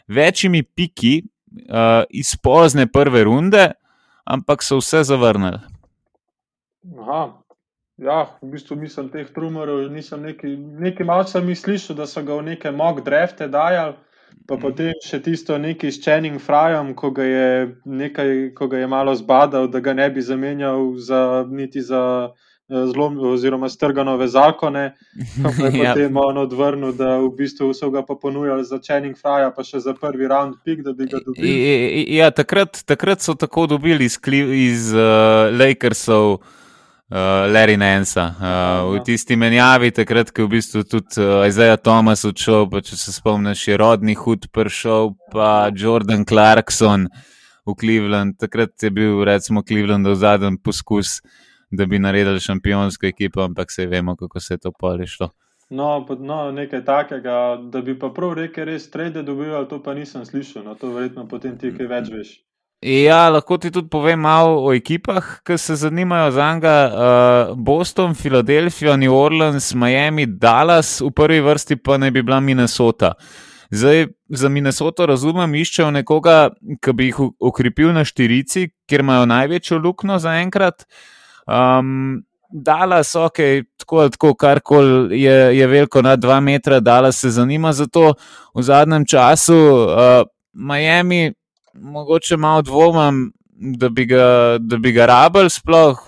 večjimi piki uh, iz pozne prve runde, ampak so vse zavrnili. Aha. Ja, v bistvu mislim, teh rumorjev nisem nekaj, nekaj malce mi slišal, da so ga v neke mock drafte dajali. Pa potem še tisto nekaj s Channing Fryom, ko ga je, nekaj, ko ga je malo zbadal, da ga ne bi zamenjal za, niti za eh, zlom oziroma strganove zakone. Pa je Ja. potem on odvrnil, da v bistvu so ga pa ponujali za Channing Frya, pa še za prvi round pick, da bi ga dobili. Ja, takrat, takrat so tako dobili iz, iz uh, Lakersov uh, Larry Nansa. Uh, v Aha. tisti menjavi, takrat, ko je v bistvu tudi uh, Isaiah Thomas odšel, pa če se spomniš, je rodni hud prišel, pa Jordan Clarkson v Cleveland. Takrat je bil, recimo, Clevelandov zadnji poskus, da bi naredili šampionsko ekipo, ampak se vemo, kako se je to polišlo. No, no, nekaj takega, da bi pa prav rekel, res trade dobivali, to pa nisem slišal. No, to verjetno potem ti kaj več veš. Ja, lahko ti tudi povem malo o ekipah, ki se zanimajo za njega. Uh, Boston, Filadelfija, New Orleans, Miami, Dallas, v prvi vrsti pa naj bi bila Minnesota. Zdaj, za Minnesoto razumem, iščejo nekoga, ki bi jih okrepil na štirici, kjer imajo največjo luknjo zaenkrat. Um, Dallas, ok, tako ali tako, karkoli je, je veliko nad 2 metra, Dallas se zanima za to. V zadnjem času uh, Miami, mogoče malo dvomim, da bi ga, da bi ga rabili, sploh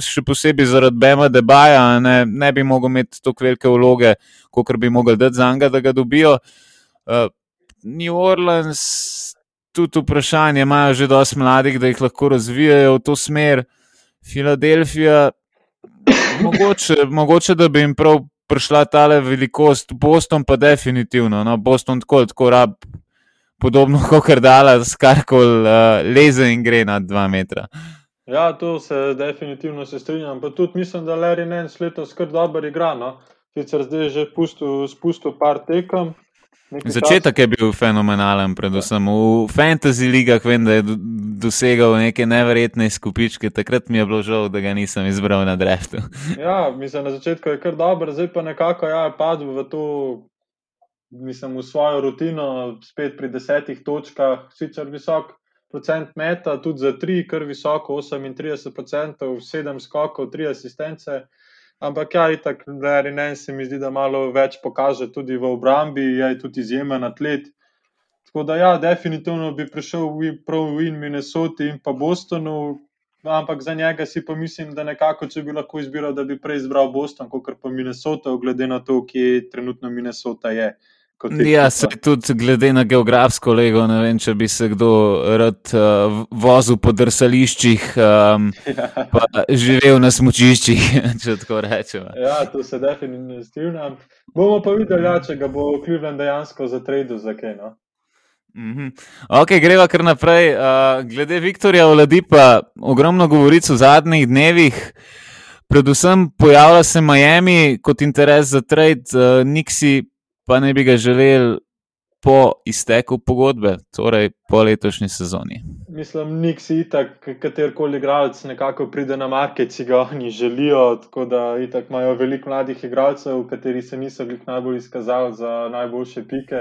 še posebej zaradi Bema Debaja, ne, ne bi mogel imeti tako velike vloge, kot bi mogel dati za njega, da ga dobijo. Uh, New Orleans, tudi vprašanje, imajo že dosti mladih, da jih lahko razvijajo v to smer. Filadelfija, mogoče, mogoče da bi jim prav prišla ta velikost, Boston pa definitivno. No, Boston tako, tako rab, podobno kot dala, skarkoli uh, leze in gre na dva metra. Ja, to se definitivno se strinjam. Pa tudi mislim, da Larry Nance letos kar dobro igra. No? Sicer zdaj je že pustil, spustil par tekem. Začetek je bil fenomenalen, predvsem v fantasy ligah. Vem, da je do- dosegal neke neverjetne skupičke. Takrat mi je bilo žal, da ga nisem izbral na draftu. časa. Ja, mislim, na začetku je kar dobro, zdaj pa nekako ja, je padel v to, mislim, v svojo rutino, spet pri desetih točkah, sicer visok procent meta, tudi za tri, kar visoko, 38 procentov, sedem skokov, tri asistence. Ampak ja, itak, Larry Nance se mi zdi, da malo več pokaže tudi v obrambi, je tudi izjemen atlet. Tako da, ja, definitivno bi prišel v, prav v in Minnesoti in pa Bostonu, ampak za njega si pa mislim, da nekako, če bi lahko izbiral, da bi prej izbral Boston, kot pa Minnesota, glede na to, kje trenutno Minnesota je. kot Ja, ekipa. se tudi glede na geografsko lego, ne vem, če bi se kdo rad uh, vozil po drsališčih, um, pa živel na smočiščih, če tako rečemo. Ja, tu se definitivno strinjam. Bomo pa videli, ja, če ga bo Cleveland dejansko zatredil za kaj. No? Mhm. Ok, greva kar naprej. Uh, glede Viktorja Oladipa, ogromno govoric v zadnjih dnevih. Predvsem pojavlja se Miami kot interes za trade, uh, Nixi pa ne bi ga želeli po izteku pogodbe, torej po letošnji sezoni. Mislim, nik si itak, katerkoli igralec nekako pride na market, si ga oni želijo. Tako da itak imajo veliko mladih igralcev, kateri se niso bili najbolj izkazali za najboljše pike.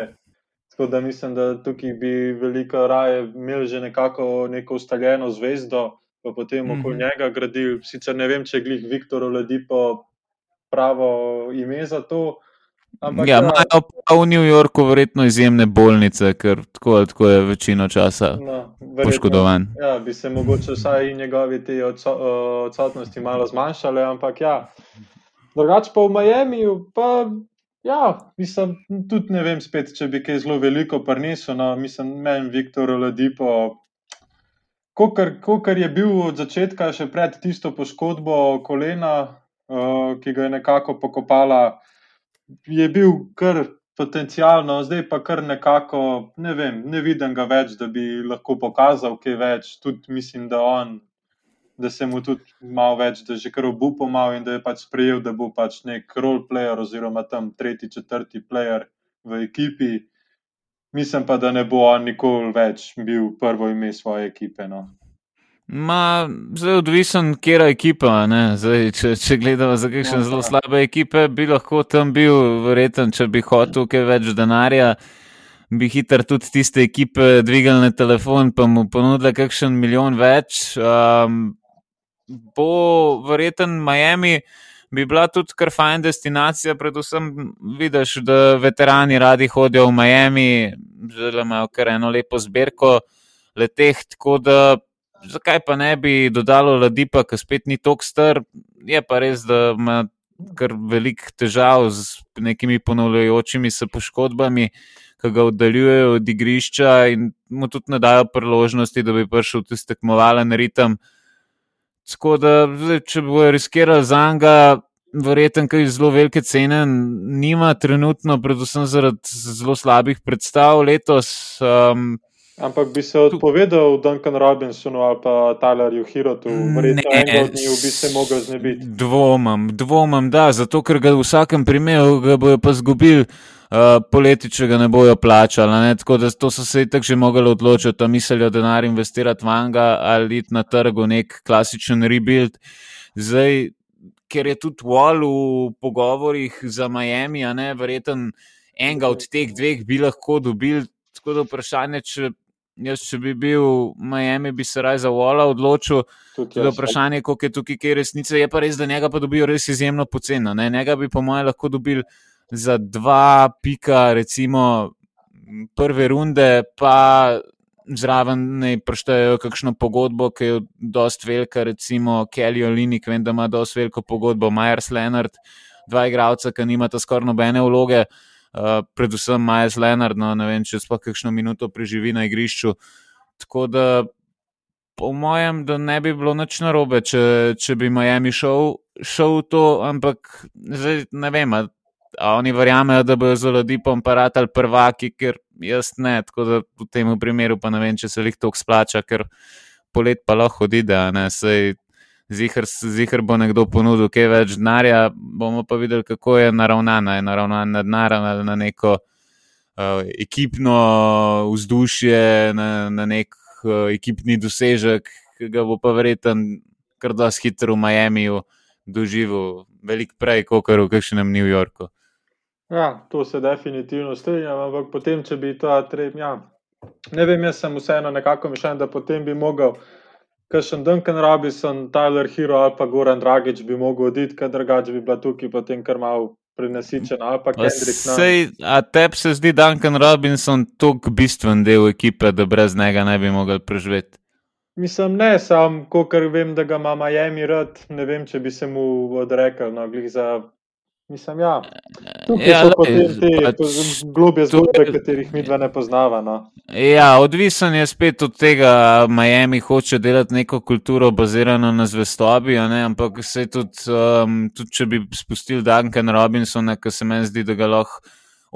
Tako da mislim, da tukaj bi veliko raje imeli že nekako neko ustaljeno zvezdo, pa potem okoli mm -hmm. njega gradili. Sicer ne vem, če je glih Viktor Oladipo pravo ime za to. Ampak, ja, ja, imajo pa v New Yorku verjetno izjemne bolnice, ker tako, tako je večino časa no, poškodovan. Ja, bi se mogoče vsaj njegovi te odsotnosti malo zmanjšale, ampak ja. Drugače pa v Miami, pa ja, mislim, tudi ne vem spet, če bi kaj zelo veliko prinesel. No, mislim, meni Viktor Ladipo, kar je bil od začetka, še pred tisto poškodbo kolena, uh, ki ga je nekako pokopala je bil kar potencijalno, zdaj pa kar nekako, ne vem, ne vidim ga več, da bi lahko pokazal kaj več. Tudi mislim, da on. Da se mu tudi malo več, da je že kar obupal malo in da je pač sprejel, da bo pač nek role player oziroma tam tretji, četrti player v ekipi. Mislim pa, da ne bo on nikoli več bil prvo ime svoje ekipe. No. Ma, zdaj, odvisen, kje je ekipa. Zdaj, če, če gledamo za kakšne ja, zelo slabe ekipe, bi lahko tam bil, verjeten, če bi hotel kaj več denarja, bi hitro tudi tiste ekipe dvigali na telefon in mu ponudili kakšen milijon več. Um, bo verjeten Miami. Bi bila tudi kar fajn destinacija, predvsem vidiš, da veterani radi hodijo v Miami, zelo imajo kar eno lepo zbirko leteh, tako da zakaj pa ne bi dodalo Ladipa, ki spet ni tako star, je pa res, da ima kar velik težav z nekimi ponavljajočimi se poškodbami, ki ga oddaljujejo od igrišča in mu tudi ne dajo priložnosti, da bi prišel tisti tekmovalen ritem. Tako da, če bo riskiral za njega, verjetno, kaj zelo velike cene, nima trenutno, predvsem zaradi zelo slabih predstav letos. Um, Ampak bi se odpovedal Duncan Robinsonu ali pa Tylerju Hirotu, verjetno enega od njih bi se mogel znebiti. Dvomam, dvomam, da, zato ker ga v vsakem primeru ga bojo pa zgubili. Uh, poleti, če ga ne bojo plačali. Ne? Tako da to so se tako že mogli odločiti, da mislijo denar investirati v Anga ali iti na trgu nek klasičen rebuild. Zdaj, ker je tudi Wall v pogovorih za Miami, a ne verjeten enega od teh dveh bi lahko dobili. Tako da vprašanje, če Jaz, če bi bil v Miami, bi se raje za Walla odločil. Tudi vprašanje, koliko je tukaj kaj resnice. Je pa res, da njega pa dobijo res izjemno poceni. Njega bi, po mojem, lahko dobili za dva pika, recimo prve runde, pa zraven ne preštejejo kakšno pogodbo, ki je dost velika, recimo Kelly Olinik, vem, da ima dost veliko pogodbo, Myers Leonard, dva igralca, ki nimata skoraj nobene vloge. Eh, predvsem Miles Leonard, no, ne vem, če sploh kakšno minuto preživi na igrišču. Tako da, po mojem, da ne bi bilo nič narobe, če, če bi Miami šel, šel v to, ampak zdaj ne vem. A, a oni verjamejo, da bojo zelo dipom paratali prvaki, ker jaz ne. Tako da v tem primeru pa ne vem, če se jih to splača, ker polet pa lahko odide, sej zihar bo nekdo ponudil kaj več denarja, bomo pa videli, kako je naravnana. Je naravnana na denar ali na neko uh, ekipno vzdušje, na, na nek uh, ekipni dosežek, ki ga bo pa verjeten kar dosti hitro v Miami doživel, veliko prej, kot v kakšnem New Yorku. Ja, to se definitivno strinjam, ampak potem, če bi to treba, ja, ne vem, jaz sem vseeno nekako mišljen, da potem bi mogel Kaj še Duncan Robinson, Tyler Hero ali pa Goran Dragič bi mogel oditi, ker drugače bi bila tukaj potem kar malo prenasičena. Ali pa Kendrick. Sej, a tebi se zdi Duncan Robinson tako bistven del ekipe, da brez njega ne bi mogel preživeti? Mislim, ne, sam, ker vem, da ga ima Miami rad, ne vem, če bi se mu odrekel, no, glih za Mislim, ja. Tukaj ja, so potem te pač, globje zgodbe, tukaj, katerih mi dva ne poznava. No. Ja, odvisen je spet od tega, Miami hoče delati neko kulturo bazirano na zvestobi, ampak se tudi, um, tudi, če bi spustili Duncan Robinsona, ki se meni zdi, da ga lahko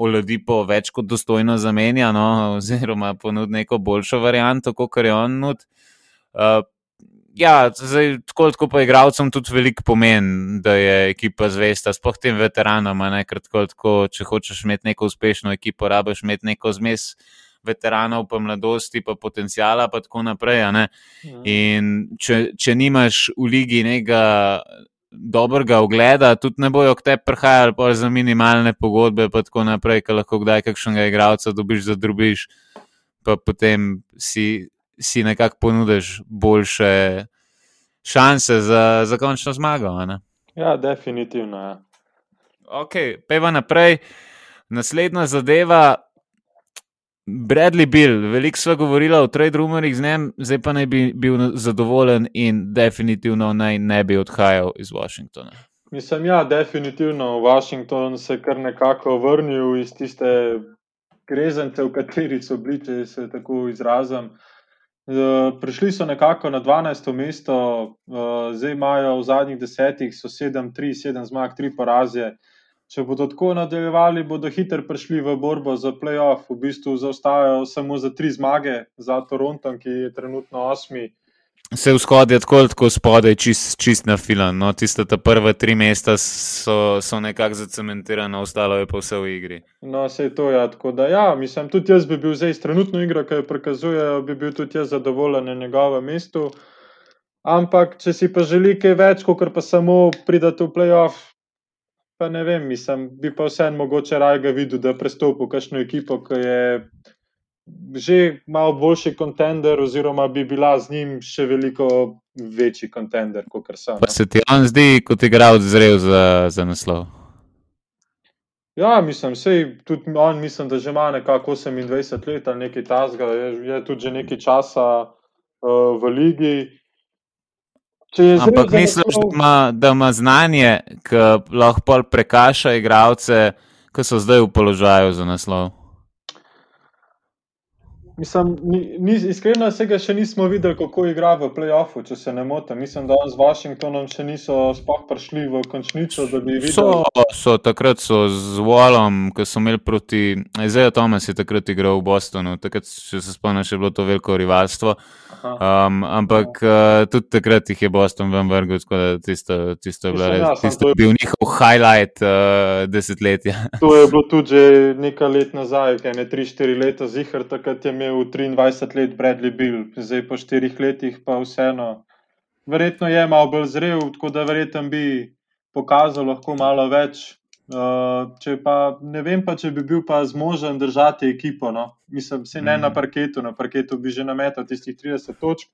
oladi po več kot dostojno zamenja, no, oziroma ponudi neko boljšo varianto, kot je on nud. Uh, ja, zdaj, tako, tako pa igravcem tudi veliko pomeni, da je ekipa zvesta, sploh tem veteranom. Ker tako, tako, če hočeš imeti neko uspešno ekipo, rabiš imeti neko zmes veteranov, pa mladosti, pa potencijala, pa tako naprej. Ja. In če, če nimaš v ligi nekega dobrega ogleda, tudi ne bojo k tebi prihajali za minimalne pogodbe, pa tako naprej, ker lahko kdaj kakšnega igralca dobiš, zadrubiš, pa potem si si nekako ponudiš boljše šanse za, za končno zmago. Ne? Ja, definitivno. Ja. Ok, peva naprej. Naslednja zadeva. Bradley Bill, veliko smo govorili o trade rumorjih z njim, zdaj pa naj bi bil zadovoljen in definitivno naj ne bi odhajal iz Washingtona. Mislim, ja, definitivno Washington se je kar nekako vrnil iz tiste grezence, v kateri so bili, če se tako izrazim. Eh, prišli so nekako na 12. mesto, uh, zdaj imajo v zadnjih desetih, so 7-3, 7 zmag, 3 poraze. Če bodo tako nadaljevali, bodo hitro prišli v borbo za playoff, v bistvu zaostajajo samo za 3 zmage za Toronto, ki je trenutno 8 se vzhod je tako, tako spodaj, čist, čist na filan. No, tiste ta prva tri mesta so, so nekako zacementirane, ostalo je pa vse v igri. No, se je to, ja, tako da ja, mislim, tudi jaz bi bil zdaj s trenutno igro, ki jo prikazujejo, bi bil tudi jaz zadovoljen na njegovem mestu. Ampak, če si pa želi kaj več, kot pa samo pridati v playoff, pa ne vem, mislim, bi pa vseeno mogoče raje videl, da prestopi v kakšno ekipo, ki je že malo boljši kontender, oziroma bi bila z njim še veliko večji kontender, kot sem. Pa se ti on zdi, kot igralec, zrel za, za naslov? Ja, mislim, sej, tudi on, mislim, da že ima nekako 28 let ali nekaj tasga, je, je tudi že nekaj časa uh, v ligi. Ampak misliš, naslov... da, ima, da ima znanje, ki lahko prekaša igralce, ki so zdaj v položaju za naslov? Mislim, ni, ni, iskreno se ga še nismo videli, kako igra v playoffu, če se ne motim. Mislim, da z Washingtonom še niso sploh prišli v končnico. So, so takrat so z Wallom, ki so imeli proti Ezeju Thomas, je takrat igral v Bostonu. Takrat, če se spomniš, je bilo to veliko rivalstvo. Um, ampak uh, tudi takrat jih je Boston ven vrgel, tako da tisto, tisto je bilo res. Ja, tisto je bil njihov highlight uh, desetletja. To je bilo tudi nekaj let nazaj, kaj ne 3-4 leta zihar, takrat je imel 23 let Bradley Bill, zdaj po 4 letih pa vseeno. Verjetno je malo bolj zrel, tako da verjetno bi pokazal lahko malo več. Uh, če pa ne vem, pa, če bi bil pa zmožen držati ekipo. No? Mislim, se ne mm. na parketu, na parketu bi že nametal tistih 30 točk,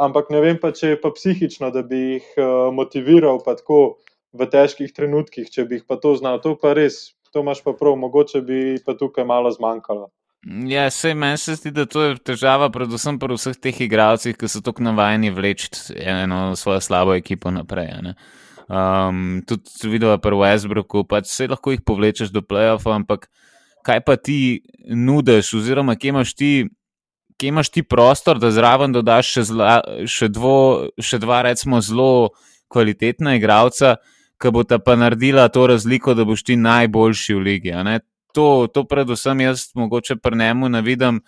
ampak ne vem pa, če je pa psihično, da bi jih uh, motiviral pa tako v težkih trenutkih, če bi jih pa to znal. To pa res, to imaš pa prav, mogoče bi pa tukaj malo zmanjkalo. Ja, se meni se zdi, da to je težava, predvsem pri vseh teh igralcih, ki so tako navajeni vleči eno svojo slabo ekipo naprej. Ne? Um, tudi videl pri Westbrooku, pač se lahko jih povlečeš do playoffa, ampak kaj pa ti nudiš, oziroma kje imaš ti, kje imaš ti prostor, da zraven dodaš še, zla, še, dvo, še dva, recimo, zelo kvalitetna igralca, ki bo ta pa naredila to razliko, da boš ti najboljši v ligi to, to predvsem jaz mogoče prnemu navidim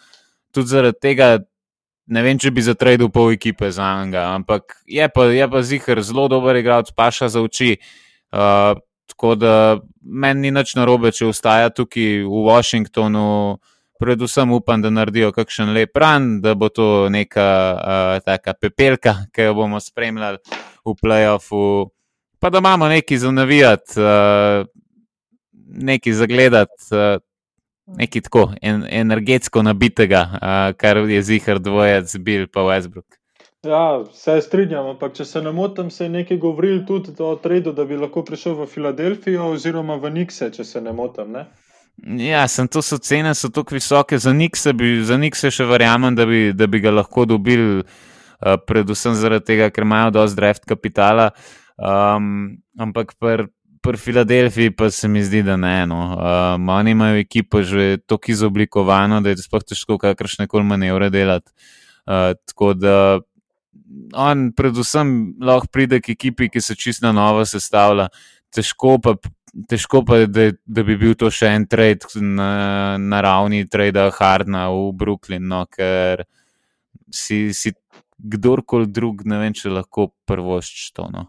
tudi zaradi tega. Ne vem, če bi zatredil pol ekipe za njega, ampak je pa, je pa zihar zelo dober igralec, paša za oči. Uh, tako da meni ni nič narobe, če ostaja tukaj v Washingtonu. Predvsem upam, da naredijo kakšen lep ran, da bo to neka uh, taka pepelka, ki jo bomo spremljali v playoffu. Pa da imamo nekaj za navijati. Uh, nekaj zagledati, uh, nekaj tako en, energetsko nabitega, uh, kar je zihar dvojec, bil pa Westbrook. Ja, se strinjam, ampak če se ne motim, se je nekaj govorili tudi o tredu, da bi lahko prišel v Filadelfijo oziroma v Nikse, če se ne motim. Ne? Ja, sem to so cene, so tako visoke, za Nikse, bi, za Nikse še verjamem, da bi, da bi ga lahko dobili, uh, predvsem zaradi tega, ker imajo dosti draft kapitala. Um, ampak pri pri Filadelfiji pa se mi zdi, da ne. No. Um, oni imajo ekipo že tako izoblikovano, da je sploh težko kakršne koli manevre delati. Uh, tako da on, predvsem, lahko pride k ekipi, ki se čisto na novo sestavlja. Težko pa, težko pa da, da bi bil to še en trade na, na ravni trade Hardna v Brooklynu, no, ker si, si kdorkoli drug, ne vem, če lahko prvošč to. No.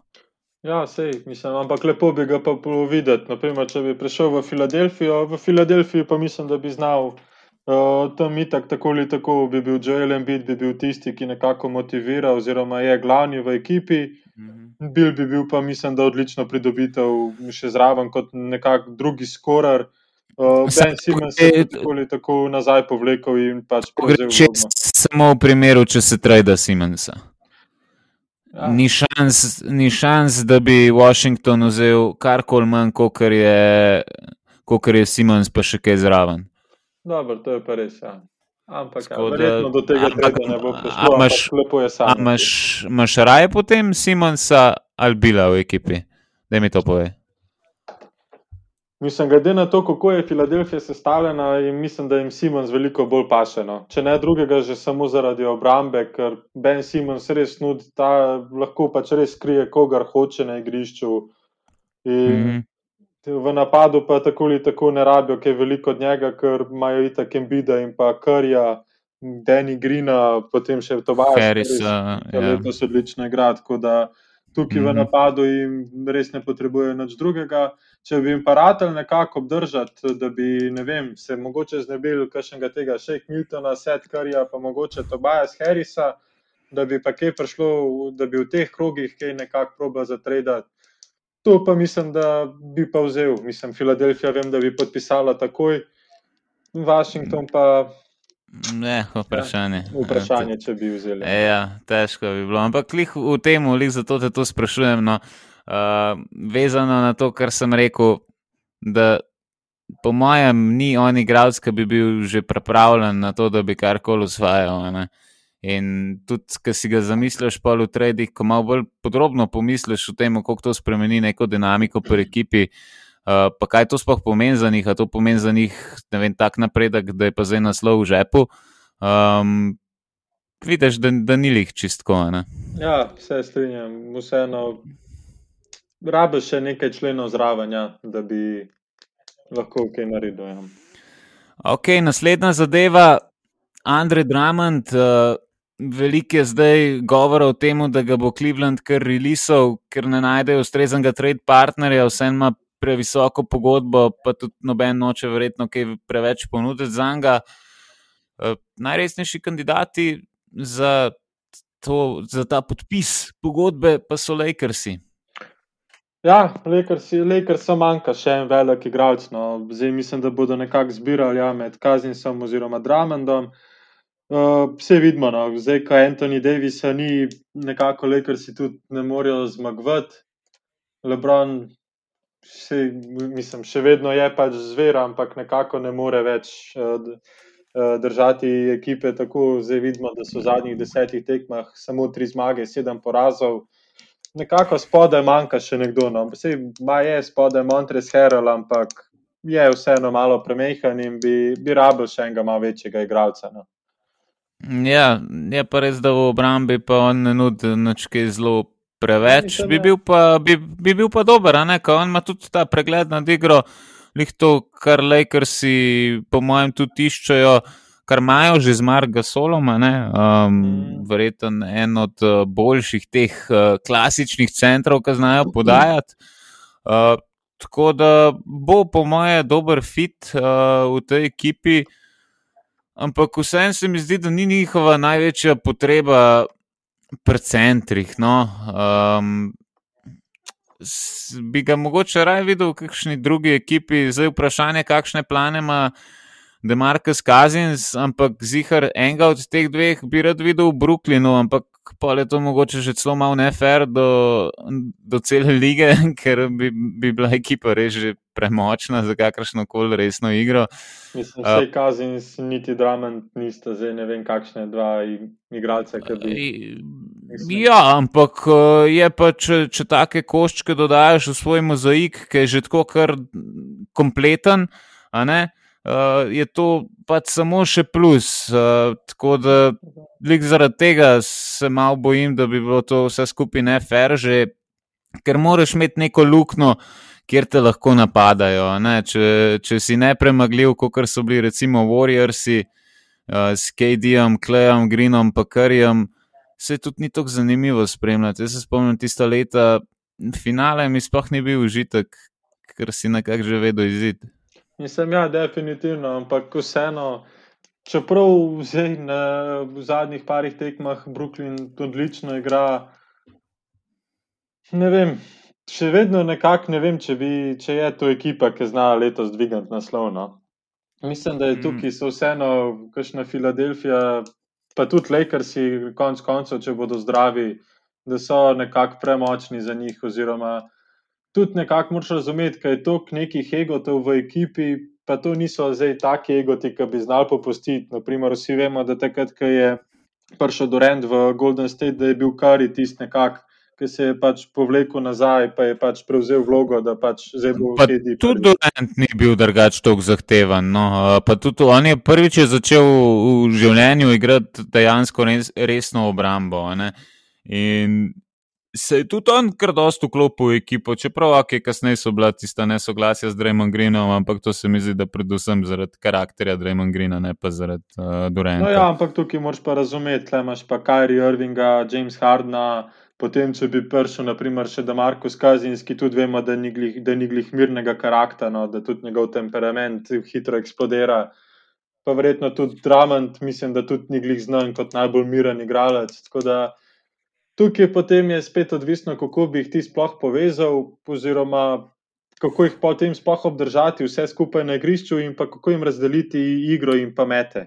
Ja, sej, mislim, ampak lepo bi ga pa bilo videti. Naprimer, če bi prišel v Filadelfijo, v Filadelfiji pa mislim, da bi znal uh, tam itak tako ali tako, bi bil Joel Embiid, bi bil tisti, ki nekako motivira oziroma je glavni v ekipi. Mhm. Bil bi bil pa mislim, da odlično pridobitev še zraven kot nekak drugi skorar. Uh, ben Simons je tako ali tako nazaj povlekel in pač prevzel. Samo v primeru, če se trajda Simonsa. Ja. Ni, šans, ni šans, da bi Washington vzel karkoli manj, kot je, je Simons, pa še kaj zraven. Dobro, to je pa res. Ja. Ampak, ja, verjetno do tega ne bo prišlo. Imaš raje potem Simonsa ali Bila v ekipi? Da mi to pove. Mislim, glede na to, kako je Filadelfija sestavljena, in mislim, da jim Simons veliko bolj pašeno. Če ne drugega, že samo zaradi obrambe, ker Ben Simons res nudi, da lahko pač res krije, kogar hoče na igrišču. In mm -hmm. V napadu pa tako ali tako ne rabijo, ker je veliko od njega, ker imajo i tako Embida in pa Karja, Deni Grina, potem še Tobaš, ki je letos odlično igral. Tako da tukaj mm -hmm. v mhm. napadu jim res ne potrebujejo nič drugega. Če bi jim paratelj nekako obdržati, da bi vem, se mogoče znebili kakšnega tega Shake Miltona, Seth Karja, pa mogoče Tobajas Harrisa, da bi pa kaj prišlo, da bi v teh krogih kaj nekako proba zatredati. To pa mislim, da bi pa vzel. Mislim, Filadelfija, vem, da bi podpisala takoj, Washington pa. Ne, vprašanje. Ja, vprašanje, če bi vzeli. E, ja, težko bi bilo. Ampak v tem, zato te to sprašujem. No, uh, vezano na to, kar sem rekel, da po mojem ni on igralec, ki bi bil že pripravljen na to, da bi karkoli usvajal. Ne. In tudi, ki si ga zamisliš, pa v tradih, ko malo bolj podrobno pomisliš o tem, kako to spremeni neko dinamiko pri ekipi, uh, pa kaj to sploh pomeni za njih, a to pomeni za njih, vem, tak napredek, da je pa zdaj naslov v žepu. Um, vidiš, da, da ni jih čistko. Ne? Ja, se strinjam. Vseeno, rabiš še nekaj členov zraven, ja, da bi lahko kaj naredil. Ja. Ok, naslednja zadeva. Andrej Dramond, uh, Veliko je zdaj govora o tem, da ga bo Cleveland kar releasal, ker ne najdejo ustreznega trade partnerja, vse ima previsoko pogodbo, pa tudi noben noče verjetno kaj preveč ponuditi za njega. Uh, najresnejši kandidati za, to, za ta podpis pogodbe pa so Lakersi. Ja, Lakersi, Lakersi manjka še en velik igralec. No. Zdaj mislim, da bodo nekako zbirali ja, med Kazinsom oziroma Dramondom. Uh, vse vidimo, no. zdaj, ko Anthony Davis ni, nekako lekar si tudi ne morejo zmagovati. Lebron, še, mislim, še vedno je pač zver, ampak nekako ne more več uh, držati ekipe. Tako zdaj vidimo, da so v zadnjih desetih tekmah samo tri zmage, sedem porazov. Nekako spodaj manjka še nekdo. No. Vse je spodaj Montres Herald, ampak je vseeno malo premehen in bi, bi rabil še enega malo večjega igralca. No. Ja, je pa res, da v obrambi pa on ne nudi nič zelo preveč. Bi bil pa, bi, bi bil pa dober, a ne, ker on ima tudi ta pregled nad igro, lih to, kar Lakersi, po mojem, tudi iščejo, kar imajo že z Marga Soloma, ne, um, mm. verjeten en od uh, boljših teh uh, klasičnih centrov, ki znajo podajati. Uh, tako da bo, po mojem, dober fit uh, v tej ekipi. Ampak vseeno se mi zdi, da ni njihova največja potreba pri centrih. No. Um, bi ga mogoče raje videl v kakšni drugi ekipi, zdaj vprašanje, kakšne plane ima Demarcus Kazins, ampak zihar enega od teh dveh bi rad videl v Brooklynu, ampak pa je to mogoče že celo malo nefer do, do cele lige, ker bi, bi bila ekipa res že premočna za kakršno koli resno igro. Mislim, da se kazni, niti Dramen, nista zdaj ne vem, kakšne dva igralce. Ja, ampak je pa, če, če take koščke dodajaš v svoj mozaik, ki je že tako kar kompleten, a ne? Uh, je to pač samo še plus. Uh, tako da, zaradi tega se malo bojim, da bi bilo to vse skupaj ne fair, že, ker moraš imeti neko luknjo, kjer te lahko napadajo. Če, če si ne premagljiv, kot so bili recimo Warriorsi uh, s KD-jem, Klejom, Greenom, pa Karjem. se tudi ni tako zanimivo spremljati. Jaz se spomnim tista leta, finale mi sploh ni bil užitek, ker si nekako že vedel izid. Mislim, ja, definitivno, ampak vseeno. Čeprav zdaj na, v zadnjih parih tekmah Brooklyn odlično igra, ne vem, še vedno nekako ne vem, če, bi, če je to ekipa, ki zna letos dvigati naslovno. Mislim, da je mm. tukaj so vseeno, kakšna Filadelfija, pa tudi Lakersi, konc koncev, če bodo zdravi, da so nekako premočni za njih. Oziroma, tudi nekako moraš razumeti, da je to nekih egotov v ekipi, pa to niso zdaj taki egoti, ki bi znali popustiti. Naprimer, vsi vemo, da takrat, ko je prišel Durant v Golden State, da je bil Kari tisti nekak. Ki se je pač povlekel nazaj, pa je pač prevzel vlogo, da pač zdaj bo vse delal. Tudi Durant ni bil drugač tako zahteven. No. Pa tudi on je prvič je začel v življenju igrati dejansko res, resno obrambo. Ne. In se je tudi on kar dosto vklopil v ekipo, čeprav okay, kasneje so bila tista nesoglasja z Drejmom Greenom, ampak to se mi zdi, da predvsem zaradi karakterja Drejma Greena, ne pa zaradi uh, Duranta. No ja, ampak tukaj moraš pa razumeti, da imaš pa Kyrie Irvinga, James Hardna. Potem, če bi prišel, naprimer, še da Markus Kazinski, tudi vemo, da ni glih, da ni glih mirnega karaktera, no, da tudi njegov temperament hitro eksplodira. Pa verjetno tudi Dramond, mislim, da tudi ni glih znan kot najbolj miren igralec. Tako da tukaj potem je spet odvisno, kako bi jih ti sploh povezal, oziroma kako jih potem sploh obdržati, vse skupaj na igrišču, in kako jim razdeliti igro in pamete.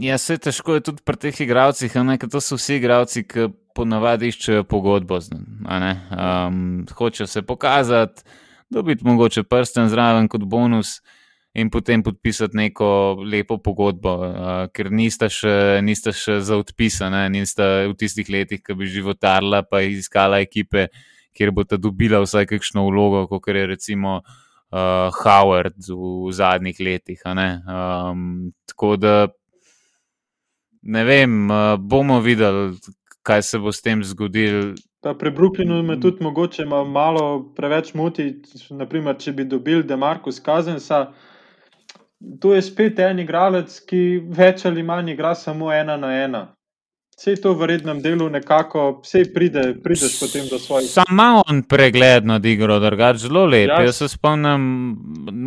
Ja, se težko je tudi pri teh igravcih, ker to so vsi igravci, ki ponavadi iščejo pogodbo. Um, hočejo se pokazati, dobiti mogoče prsten zraven kot bonus in potem podpisati neko lepo pogodbo, uh, ker nista še, nista še za odpisane, nista v tistih letih, ki bi životarila, pa iskala ekipe, kjer bo ta dobila vsaj kakšno vlogo, kot je recimo uh, Howard v, zadnjih letih. Um, tako da ne vem, uh, bomo videli, kaj se bo s tem zgodilo. Pa pri Brooklynu me tudi mogoče malo preveč moti, naprimer, če bi dobili Demarko Skazensa to je spet en igralec, ki več ali manj igra samo ena na ena. Vse to v rednem delu nekako, vse pride, prideš potem do svojih. Sam malo on pregledno igro, drugač zelo lep. Ja. Jaz se spomnim,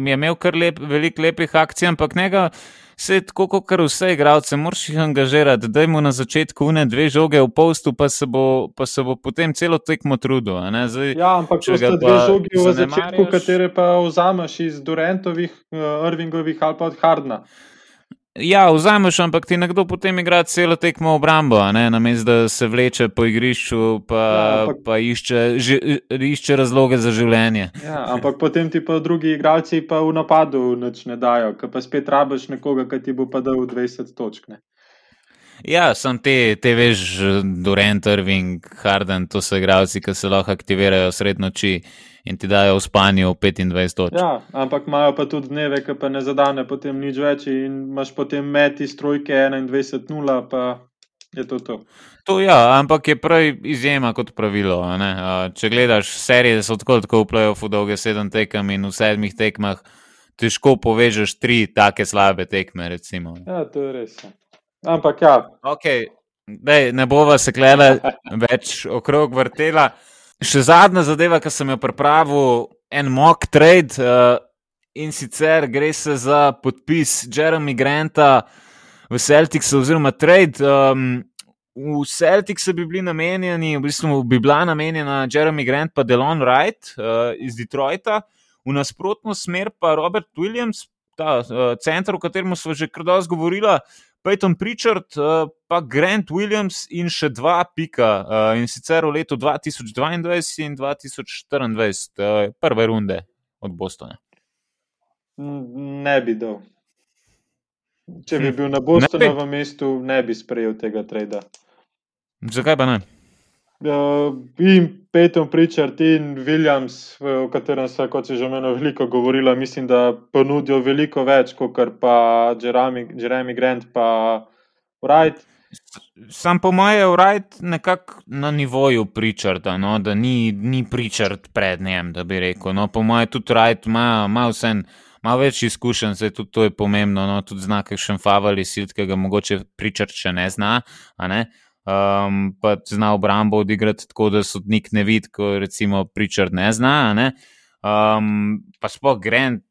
je imel kar lep, veliko lepih akcij, ampak njega. Vse tako, kot vse igralce, moraš jih angažirati, da jim na začetku une dve žoge v postu, pa se bo, pa se bo potem celo tekmo trudil. Zdaj, ja, ampak če so dve žogi v začetku, katere pa vzameš iz Durantovih, uh, Irvingovih ali pa od Hardna. Ja, vzameš, ampak ti nekdo potem igra celo tekmo obrambo, namesto da se vleče po igrišču, pa, ja, ampak... pa išče, ži, išče razloge za življenje. Ja, ampak potem ti pa drugi igralci pa v napadu nič ne dajo, ker pa spet rabiš nekoga, ki ti bo pa dal 20 točk. Ne? Ja, sem te, te veš, Durant, Irving, Harden, to so igralci, ki se lahko aktivirajo sred noči in ti dajo v spanju 25 točk. Ja, ampak imajo pa tudi dneve, ki pa ne zadane potem nič več in imaš potem meti strojke 21-0, pa je to to. To ja, ampak je prej izjema kot pravilo. Če gledaš serije, so tako tako v play-offu dolge sedem tekem in v sedmih tekmah. Težko povežeš tri take slabe tekme. Recimo. Ja, to je res. Ja. Ampak ja. Okay. Dej, ne bova se klele več okrog vrtela. Še zadnja zadeva, ki sem jo pripravil, en mock trade uh, in sicer gre se za podpis Jeremy Granta v Celticsu, oziroma trade. Um, v Celticsu bi bili namenjeni, v bistvu bi bila namenjena Jeremy Grant pa Delon Wright uh, iz Detroita, v nasprotno smer pa Robert Williams, ta uh, center, o katerem smo že kar dosti govorili. Peyton Pritchard, uh, pa Grant Williams in še dva pika, uh, in sicer v letu 2022 in 2024, uh, prve runde od Bostona. Ne bi dal. Če bi hm. bil na Bostonovem mestu, ne bi sprejel tega trada. Zakaj pa ne? Uh, in Peyton Pritchard in Williams, o katerem se, kot si že omenil, veliko govorila, mislim, da ponudijo veliko več kot pa Jeremy, Jeremy Grant pa Wright. Sam po mojem, Wright nekako na nivoju Pritcharda, no, da ni, ni Pritchard pred njem, da bi rekel. No, po mojem, tudi Wright ima, ima vse. Malo več izkušenj, zdaj tudi to je pomembno, no, tudi znak, kakšen favali silt, ki ga mogoče pričar, če ne zna. Ne? Um, pa zna obrambo odigrati tako, da sodnik ne vidi, ko recimo pričar ne zna. Ne? Um, pa sploh Grant,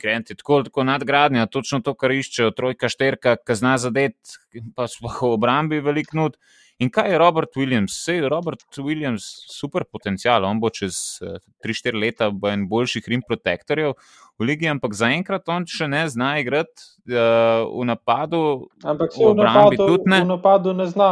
Grant je tako, tako nadgradnja, točno to, kar iščejo, trojka, šterka, ki zna zadeti, pa sploh v obrambi velik nud. In kaj je Robert Williams? Vse je Robert Williams super potencial, on bo čez 3-4 leta en boljših rim protektorjev v ligi, ampak zaenkrat on še ne zna igrati uh, v napadu. Ampak se v, v obrambi tudi ne. V napadu ne zna,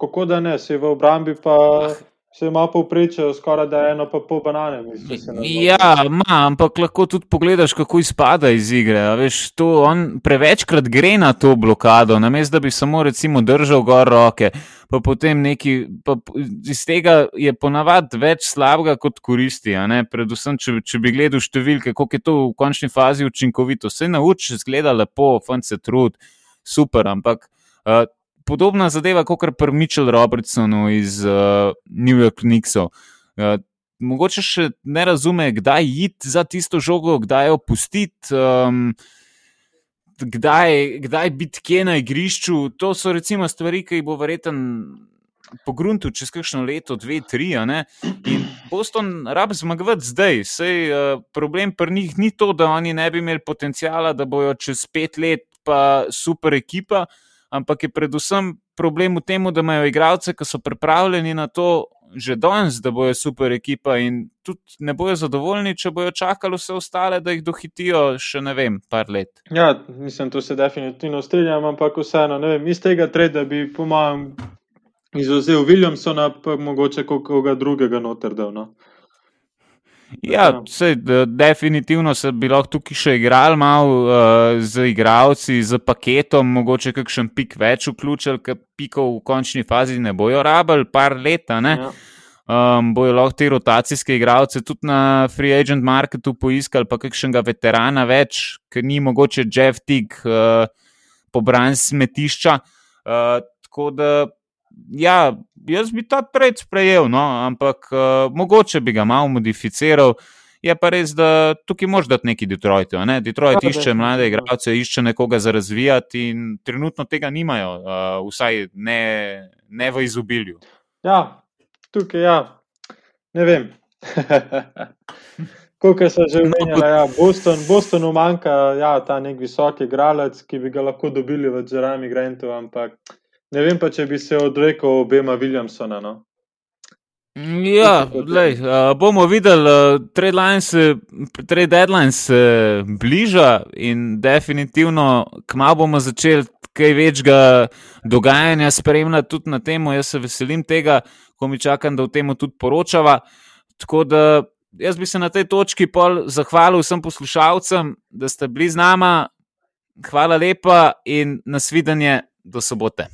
kako da ne, se v obrambi pa. Ah. Se ima povprečje skoraj da eno, pa pol banane. Mislim, ja, ma, ampak lahko tudi pogledaš, kako izpada iz igre. Veš, to, on prevečkrat gre na to blokado, namesto da bi samo recimo, držal gor roke. Pa potem neki, pa iz tega je ponavadi več slabega kot koristi. Predvsem, če, če bi gledal številke, koliko je to v končni fazi učinkovito. Vse nauči, zgleda lepo, fant se trud, super, ampak. Uh, podobna zadeva kot pri Mitchellu Robertsonu iz uh, New York Knicksov. Uh, mogoče še ne razume, kdaj iti za tisto žogo, kdaj jo pustiti. Um, Kdaj, kdaj biti kje na igrišču, to so recimo stvari, ki bo verjeten pogruntu čez kakšno leto, dve, tri. In Boston rab zmagovati zdaj. Sej, uh, problem pri njih ni to, da oni ne bi imeli potencijala, da bojo čez pet let pa super ekipa, uh, ampak je predvsem problem v tem, da imajo igralce, ki so pripravljeni na to že danes, da bojo super ekipa in tudi ne bojo zadovoljni, če bojo čakali vse ostale, da jih dohitijo še ne vem, par let. Ja, mislim, tu se definitivno strinjam, ampak vseeno, ne vem, iz tega treda bi, po mojem, izuzel Williamsona, pa mogoče koga drugega notrdel. No? Ja, se, definitivno se bi lahko tukaj še igral malo uh, z igravci, z paketom, mogoče kakšen pik več vključil, ker pikov v končni fazi ne bojo rabili, par leta. Ja. Um, bojo lahko te rotacijske igralce tudi na free agent marketu poiskali, pa kakšnega veterana več, ker ni mogoče Jeff Tig uh, pobran smetišča. Uh, tako da ja, jaz bi ta trend sprejel, no, ampak uh, mogoče bi ga malo modificiral. Je pa res, da tukaj moš dati neki Detroit. Ne? Detroit ja, išče mlade igralce, išče nekoga za razvijati in trenutno tega nimajo, uh, vsaj ne, ne v izobilju. Ja, tukaj ja, ne vem. Kot se že omenjalo, ja, Boston, Bostonu manjka ja, ta nek visoki igralec, ki bi ga lahko dobili v Jeremy Grantu, ampak Ne vem pa, če bi se odrekel obema Williamsona. No? Ja, lej, uh, bomo videli, uh, trade deadline se bliža in definitivno, kmalo bomo začeli kaj večjega dogajanja spremljati tudi na tem. Jaz se veselim tega, ko mi čakam, da o tem tudi poročava. Tako da jaz bi se na tej točki pol zahvalil vsem poslušalcem, da ste bili z nama. Hvala lepa in nasvidenje do sobote.